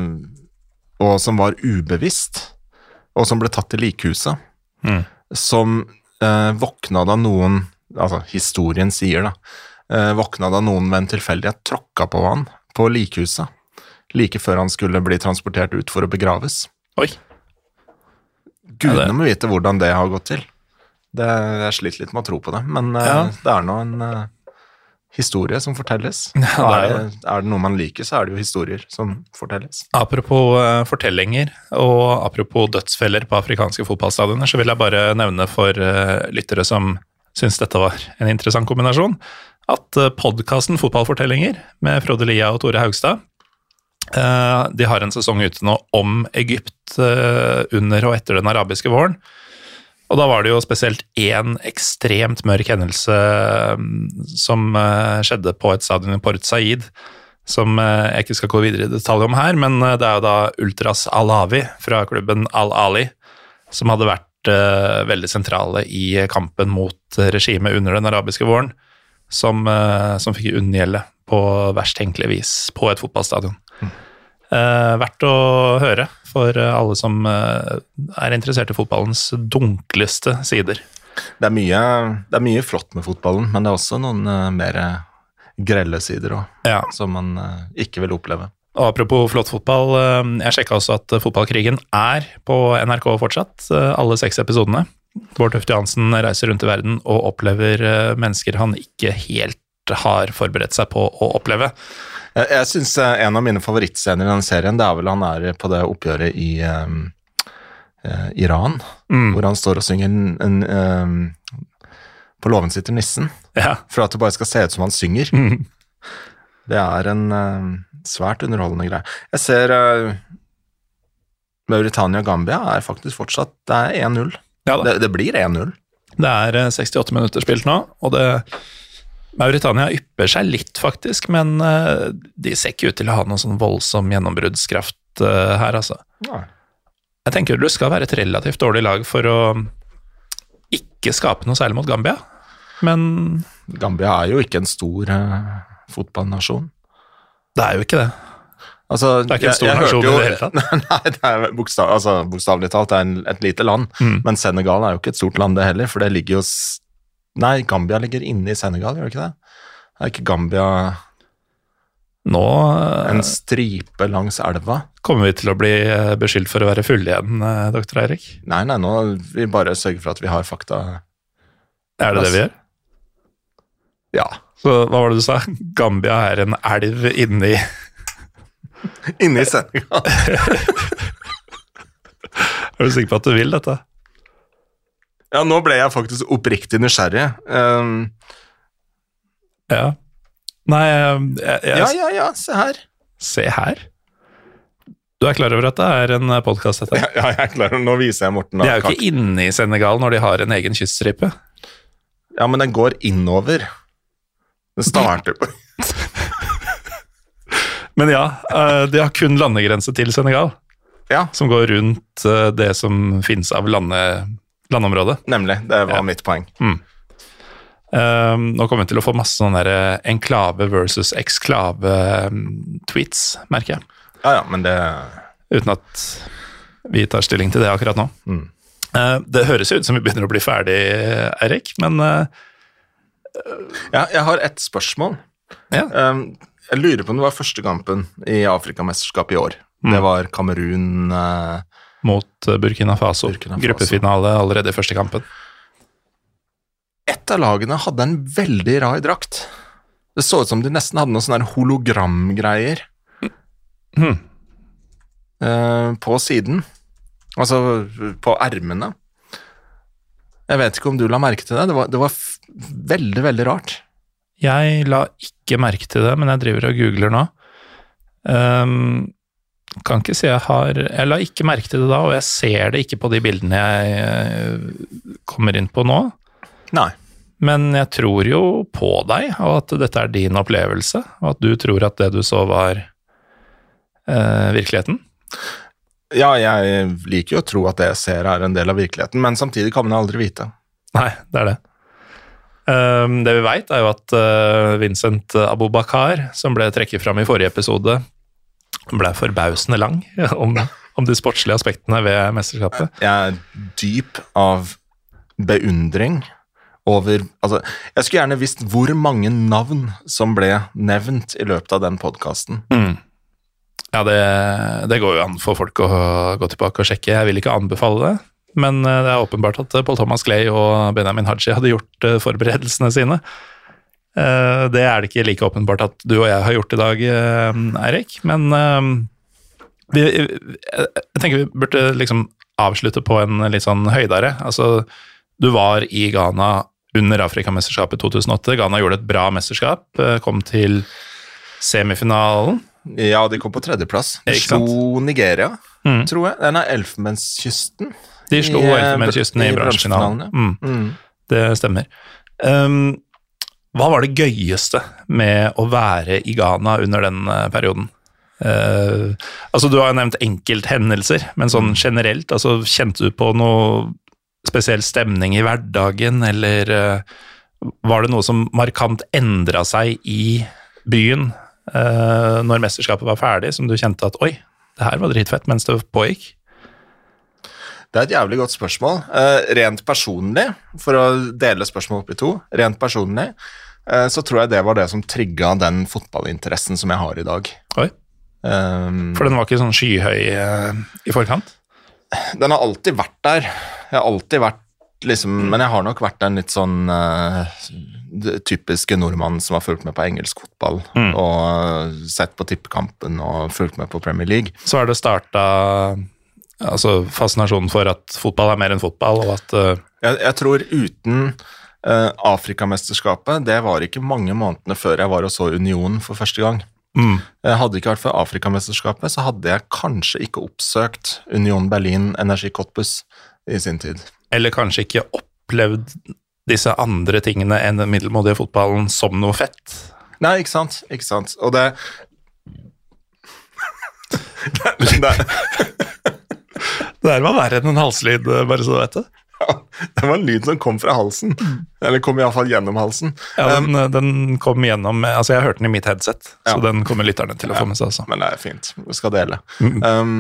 Speaker 2: og som var ubevisst, og som ble tatt til likhuset.
Speaker 1: Mm.
Speaker 2: Som eh, våkna da noen Altså, historien sier, da. Eh, våkna da noen ved en tilfeldighet tråkka på han på likhuset. Like før han skulle bli transportert ut for å begraves.
Speaker 1: Oi.
Speaker 2: Gudene må vite hvordan det har gått til. Det, jeg sliter litt med å tro på det, men eh,
Speaker 1: Ja.
Speaker 2: det er nå en eh, historie som fortelles.
Speaker 1: Ja, det er
Speaker 2: er, det, er det noe man liker, så er det jo historier som fortelles.
Speaker 1: Apropos eh, fortellinger og apropos dødsfeller på afrikanske fotballstadioner, så vil jeg bare nevne for eh, lyttere som syns dette var en interessant kombinasjon, at uh, podkasten Fotballfortellinger med Frode Lia og Tore Haugstad eh, de har en sesong ute nå om Egypt eh, under og etter den arabiske våren. Og da var det jo spesielt én ekstremt mørk hendelse mm, som eh, skjedde på et stadion i Port Said, som eh, jeg ikke skal gå videre i detalj om her, men eh, det er jo da Ultras Alawi fra klubben Al-Ali, som hadde vært veldig sentrale i kampen mot regimet under den arabiske våren, som, som fikk unngjelde på verst tenkelig vis på et fotballstadion. Eh, verdt å høre for eh, alle som eh, er interessert i fotballens dunkleste sider.
Speaker 2: Det er, mye, det er mye flott med fotballen, men det er også noen eh, mer grelle sider òg,
Speaker 1: Ja.
Speaker 2: som man ikke vil oppleve.
Speaker 1: Og apropos flott fotball, jeg sjekka også at Fotballkrigen er på NRK fortsatt, alle seks episodene. Bård Tufte Johansen reiser rundt i verden og opplever mennesker han ikke helt har forberedt seg på å oppleve.
Speaker 2: Jeg, jeg syns en av mine favorittscener i den serien, det er vel han er på det oppgjøret i um, uh, Iran,
Speaker 1: Mm.
Speaker 2: hvor han står og synger en, en, um, På låven sitter nissen,
Speaker 1: Ja.
Speaker 2: for at det bare skal se ut som han synger.
Speaker 1: Mm.
Speaker 2: Det er en eh, svært underholdende greie. Jeg ser uh, Mauritania-Gambia er faktisk fortsatt Det er 1-0.
Speaker 1: Ja.
Speaker 2: Det, det blir 1-0.
Speaker 1: Det er eh, 68 minutter spilt nå, og det Mauritania ypper seg litt, faktisk, men eh, de ser ikke ut til å ha noen sånn voldsom gjennombruddskraft eh, her, altså. Jeg tenker du skal være et relativt dårlig lag for å ikke skape noe særlig mot Gambia, men
Speaker 2: Gambia er jo ikke en stor uh, fotballnasjon.
Speaker 1: det er jo ikke det.
Speaker 2: Altså,
Speaker 1: Det er ikke en stor nasjon i det hele tatt.
Speaker 2: Nei, det er bokstav, altså, bokstavelig talt det er en, et lite land.
Speaker 1: Mm.
Speaker 2: Men Senegal er jo ikke et stort land, det heller, for det ligger jo Nei, Gambia ligger inne i Senegal, gjør det ikke det? Er ikke Gambia
Speaker 1: Nå eh,
Speaker 2: en stripe langs elva?
Speaker 1: kommer vi til å bli eh, beskyldt for å være fulle igjen, eh, doktor Eirik.
Speaker 2: Nei, nei, nå vi bare sørger for at vi har fakta.
Speaker 1: Er det det vi gjør?
Speaker 2: Ja.
Speaker 1: Så hva var det du sa? Gambia er en elv inni
Speaker 2: Inne i Senegal.
Speaker 1: Er du sikker på at du vil dette?
Speaker 2: Ja, nå ble jeg faktisk oppriktig nysgjerrig. Um,
Speaker 1: Ja. Nei, jeg, jeg,
Speaker 2: ja, ja, ja, se her.
Speaker 1: Se her. Du er klar over at det er en podkast, dette?
Speaker 2: Ja, ja, jeg er klar. Nå viser jeg Morten.
Speaker 1: De er jo
Speaker 2: kart.
Speaker 1: ikke inne i Senegal når de har en egen kyststripe.
Speaker 2: Ja, men den går innover. Den starter på
Speaker 1: Men ja, eh, de har kun landegrense til Senegal,
Speaker 2: Ja,
Speaker 1: som går rundt eh, det som finnes av lande, landområdet.
Speaker 2: nemlig. Det var
Speaker 1: Ja.
Speaker 2: mitt poeng.
Speaker 1: Eh, nå kommer vi til å få masse sånne der eh, enklave versus eksklave-tweets, merker jeg.
Speaker 2: Ja, ja, men det
Speaker 1: Uten at vi tar stilling til det akkurat nå.
Speaker 2: Mm.
Speaker 1: Uh, det høres ut som vi begynner å bli ferdig, Eirik, men uh,
Speaker 2: Ja, jeg har ett spørsmål.
Speaker 1: ja.
Speaker 2: Um, jeg lurer på om det var første kampen i Afrikamesterskapet i år.
Speaker 1: Mm.
Speaker 2: Det var Kamerun eh,
Speaker 1: mot eh, Burkina Faso.
Speaker 2: Burkina Faso.
Speaker 1: Gruppefinale allerede i første kampen.
Speaker 2: Et av lagene hadde en veldig rar drakt. Det så ut som de nesten hadde noen sånne hologramgreier
Speaker 1: Hmm.
Speaker 2: eh, på siden. Altså på ermene. Jeg vet ikke om du la merke til det. Det var, det var veldig, veldig rart.
Speaker 1: Jeg la ikke merke til det, men jeg driver og googler nå. Ehm, kan ikke si jeg har Jeg la ikke merke til det da, og jeg ser det ikke på de bildene jeg eh, kommer inn på nå.
Speaker 2: Nei.
Speaker 1: Men jeg tror jo på deg, og at dette er din opplevelse, og at du tror at det du så, var eh, virkeligheten.
Speaker 2: Ja, jeg liker jo å tro at det jeg ser er en del av virkeligheten, men samtidig kan man aldri vite.
Speaker 1: Nei, det er det. Um, det vi veit, er jo at uh, Vincent Abubakar, som ble trekket fram i forrige episode, ble forbausende lang om, om de sportslige aspektene ved mesterskapet.
Speaker 2: Jeg er dyp av beundring over Altså, jeg skulle gjerne visst hvor mange navn som ble nevnt i løpet av den podkasten.
Speaker 1: Mm. Ja, det, det, går jo an for folk å gå tilbake og sjekke. Jeg vil ikke anbefale det, men eh, det er åpenbart at Paul Thomas Clay og Benjamin Haji hadde gjort eh, forberedelsene sine. Eh, det er det ikke like åpenbart at du og jeg har gjort i dag, Eirik. Men vi, jeg tenker vi burde liksom avslutte på en litt sånn høydere. Altså, du var i Ghana under Afrikamesterskapet 2008. Ghana gjorde et bra mesterskap, kom til semifinalen.
Speaker 2: Ja, de kom på tredjeplass. De slo Nigeria, mm. tror jeg. Den er Elfenbenskysten.
Speaker 1: De slo Elfenbenskysten i, i bransjefinalen. Mm. Mm. Det stemmer. Um, hva var det gøyeste med å være i Ghana under den uh, perioden? Uh, altså Du har jo nevnt enkelthendelser, men sånn mm. generelt, altså kjente du på noe spesiell stemning i hverdagen, eller uh, var det noe som markant endra seg i byen uh, når mesterskapet var ferdig, som du kjente at oi, det her var dritfett mens det pågikk?
Speaker 2: Det er et jævlig godt spørsmål. Uh, rent personlig, for å dele spørsmålet opp i to, rent personlig uh, så tror jeg det var det som trigga den fotballinteressen som jeg har i dag.
Speaker 1: Oi. Um, for den var ikke sånn skyhøy i forkant?
Speaker 2: Den har alltid vært der. Jeg har alltid vært liksom Men jeg har nok vært den litt sånn uh, typiske nordmann som har fulgt med på engelsk fotball mm. og sett på tippekampen og fulgt med på Premier League.
Speaker 1: Så har det starta altså fascinasjonen for at fotball er mer enn fotball, og at uh...
Speaker 2: jeg, jeg, tror uten uh, Afrikamesterskapet Det var ikke mange månedene før jeg var og så Union for første gang. Mm. Hadde det ikke vært for Afrikamesterskapet, så hadde jeg kanskje ikke oppsøkt Union Berlin Energi Cottbus i sin tid.
Speaker 1: Eller kanskje ikke opplevd disse andre tingene enn den middelmådige fotballen som noe fett.
Speaker 2: Nei, ikke sant. Ikke sant. Og det det, det,
Speaker 1: det der var verre enn en halslyd, bare så du vet det.
Speaker 2: Ja, det var en lyd som kom fra halsen. Eller kom iallfall gjennom halsen.
Speaker 1: Ja, den, um, den, kom gjennom Altså, jeg hørte den i mitt headset, ja. så den kommer lytterne til å få med seg. Altså.
Speaker 2: Men det er fint. Vi skal dele. Mm. Um,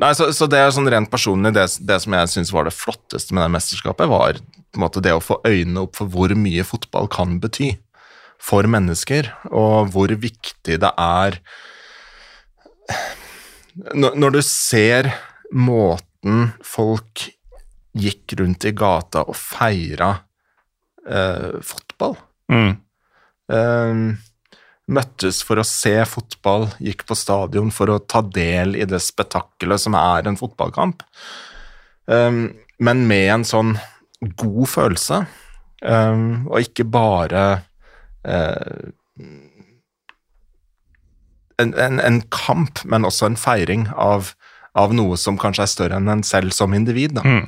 Speaker 2: nei, så, så, det er sånn rent personlig det, det som jeg syns var det flotteste med det mesterskapet, var måte det å få øynene opp for hvor mye fotball kan bety for mennesker, og hvor viktig det er Når du ser måten folk gikk rundt i gata og feira eh, fotball mm. eh, Møttes for å se fotball, gikk på stadion for å ta del i det spetakkelet som er en fotballkamp. Eh, men med en sånn god følelse, um, og ikke bare uh, en, en, en, kamp, men også en feiring av, av, noe som kanskje er større enn en selv som individ. Mm.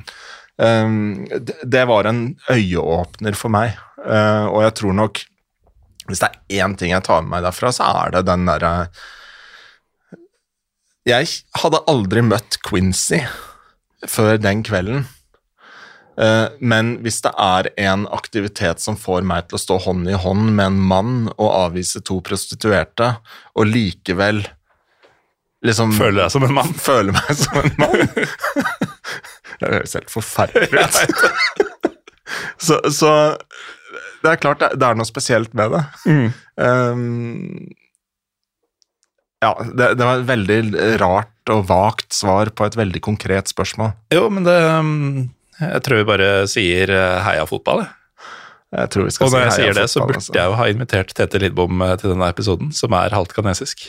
Speaker 2: Um, det, det, var en øyeåpner for meg, uh, og jeg tror nok Hvis det er én ting jeg tar med meg derfra, så er det den derre Jeg hadde aldri møtt Quincy før den kvelden. Eh, men hvis det er en aktivitet som får meg til å stå hånd i hånd med en mann og avvise to prostituerte, og likevel liksom
Speaker 1: Føler deg som en mann?
Speaker 2: Føler meg som en mann. det høres helt forferdelig ut. så, så, det er klart det, det, er noe spesielt med det. Mm. Um, ja, det, det, var et veldig rart og vagt svar på et veldig konkret spørsmål.
Speaker 1: Jo, men det um jeg tror vi bare sier eh, heia fotball, jeg.
Speaker 2: Jeg tror vi skal
Speaker 1: Og når
Speaker 2: si
Speaker 1: jeg sier det, så burde altså. jeg jo ha invitert Tete Lidbom eh, til denne episoden, som er halvt kanesisk.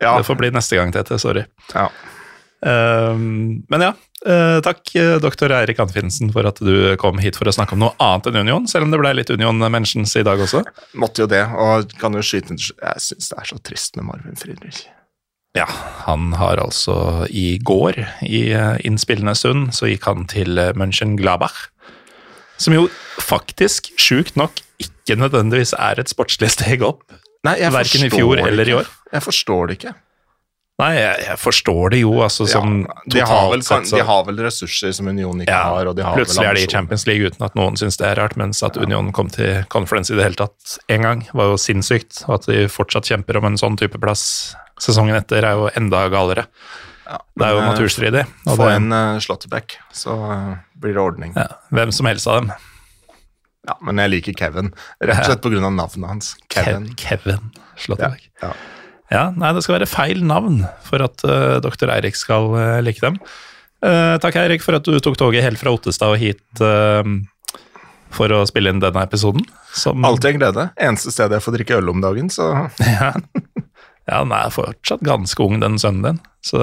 Speaker 1: Ja. Det får bli neste gang, Tete. Sorry.
Speaker 2: Ja.
Speaker 1: Um, men ja, uh, takk doktor Eirik Anfinsen for at du kom hit for å snakke om noe annet enn Union, selv om det ble litt Union Mentions i dag også.
Speaker 2: Måtte jo det, og kan jo skyte Jeg syns det er så trist med Marvin Friedrich.
Speaker 1: Ja, han har altså i går, i eh, innspillende stund, så gikk han til München Mönchengladbach. Som jo faktisk, sjukt nok, ikke nødvendigvis er et sportslig steg opp.
Speaker 2: Nei, jeg
Speaker 1: Verken i fjor eller i år.
Speaker 2: Jeg forstår det ikke.
Speaker 1: Nei, jeg, jeg forstår det jo, altså som
Speaker 2: ja, de, har vel,
Speaker 1: sett, så-
Speaker 2: de har vel ressurser som Union ikke
Speaker 1: Ja,
Speaker 2: har, og de har
Speaker 1: plutselig
Speaker 2: vel
Speaker 1: er de i. Champions League uten at noen syns det er rart, mens at Union kom til conference i det hele tatt én gang, var jo sinnssykt. Og at de fortsatt kjemper om en sånn type plass sesongen etter, er jo enda galere. Det er jo
Speaker 2: eh,
Speaker 1: naturstridig.
Speaker 2: Få
Speaker 1: det-
Speaker 2: en uh, Slåttebekk, så eh, blir det ordning. Ja.
Speaker 1: ja, hvem som helst av dem.
Speaker 2: Ja, Men jeg liker Kevin, rett og slett pga. navnet hans. Kevin.
Speaker 1: Kev Kevin Slåttebekk.
Speaker 2: Ja.
Speaker 1: Ja, nei, det skal være feil navn for at uh, doktor Eirik skal uh, like dem. Uh, takk, Eirik, for at du tok toget helt fra Ottestad og hit for å spille inn denne episoden. Som,
Speaker 2: Alltid en glede. Eneste stedet jeg får drikke øl om dagen, så
Speaker 1: Ja. ja, den er fortsatt ganske ung, den sønnen din. Så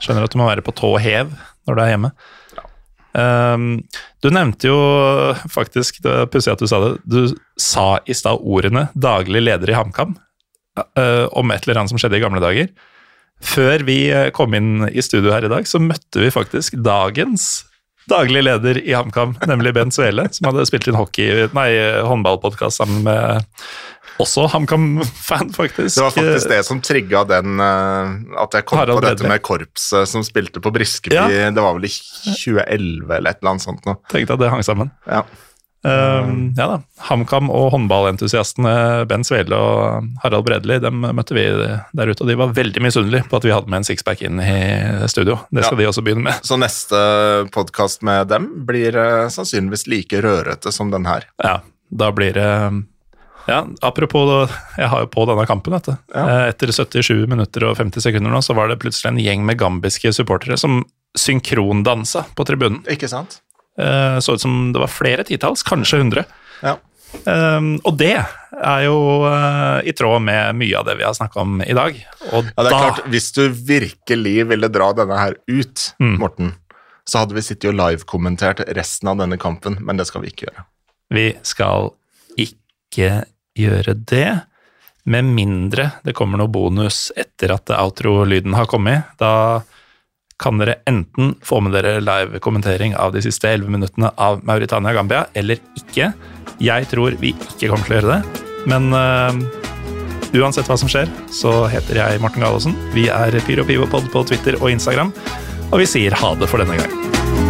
Speaker 1: skjønner at du må være på tå hev når du er hjemme. Um, du nevnte jo faktisk, det er pussig at du sa det, du sa i stad ordene 'daglig leder i HamKam' uh, om et eller annet som skjedde i gamle dager. Før vi uh, kom inn i studio her i dag, så møtte vi faktisk dagens daglig leder i HamKam, nemlig Bent Svele, som hadde spilt inn hockey, nei, håndballpodkast sammen med også HamKam-fan, faktisk.
Speaker 2: Det var faktisk det som trigga den eh, At jeg kom
Speaker 1: Harald
Speaker 2: på dette med korpset som spilte på Briskeby.
Speaker 1: Ja.
Speaker 2: Det var vel i 2011 eller et eller annet sånt noe.
Speaker 1: Tenkte at det hang sammen.
Speaker 2: Ja.
Speaker 1: Um, ja da. HamKam og håndballentusiastene Ben Svele og Harald Bredli dem møtte vi der ute, og de var veldig misunnelige på at vi hadde med en sixpack inn i studio. Det skal
Speaker 2: Ja.
Speaker 1: de også begynne med.
Speaker 2: Så neste podkast med dem blir eh, sannsynligvis like rørete som den her.
Speaker 1: Ja, da blir det ja, Apropos, jeg har jo på denne kampen. Vet du.
Speaker 2: Ja.
Speaker 1: Eh, Etter 77 minutter og 50 sekunder nå, så var det plutselig en gjeng med gambiske supportere som synkrondansa på tribunen.
Speaker 2: Ikke sant?
Speaker 1: Eh, Så ut som det var flere titalls, kanskje hundre.
Speaker 2: Ja.
Speaker 1: Um, og det er jo uh, i tråd med mye av det vi har snakka om i dag. Og
Speaker 2: Ja, det er
Speaker 1: da
Speaker 2: klart, Hvis du virkelig ville dra denne her ut,
Speaker 1: Mm.
Speaker 2: Morten, så hadde vi sittet og live-kommentert resten av denne kampen, men det skal vi ikke gjøre.
Speaker 1: Vi skal ikke gjøre det, med mindre det kommer noe bonus etter at outro-lyden har kommet. Da kan dere enten få med dere live-kommentering av de siste 11 minuttene av Mauritania-Gambia, eller ikke. Jeg tror vi ikke kommer til å gjøre det, men uh, uansett hva som skjer, så heter jeg Morten Galaasen. Vi er Pyro Pivopod på Twitter og Instagram, og vi sier ha det for denne gang.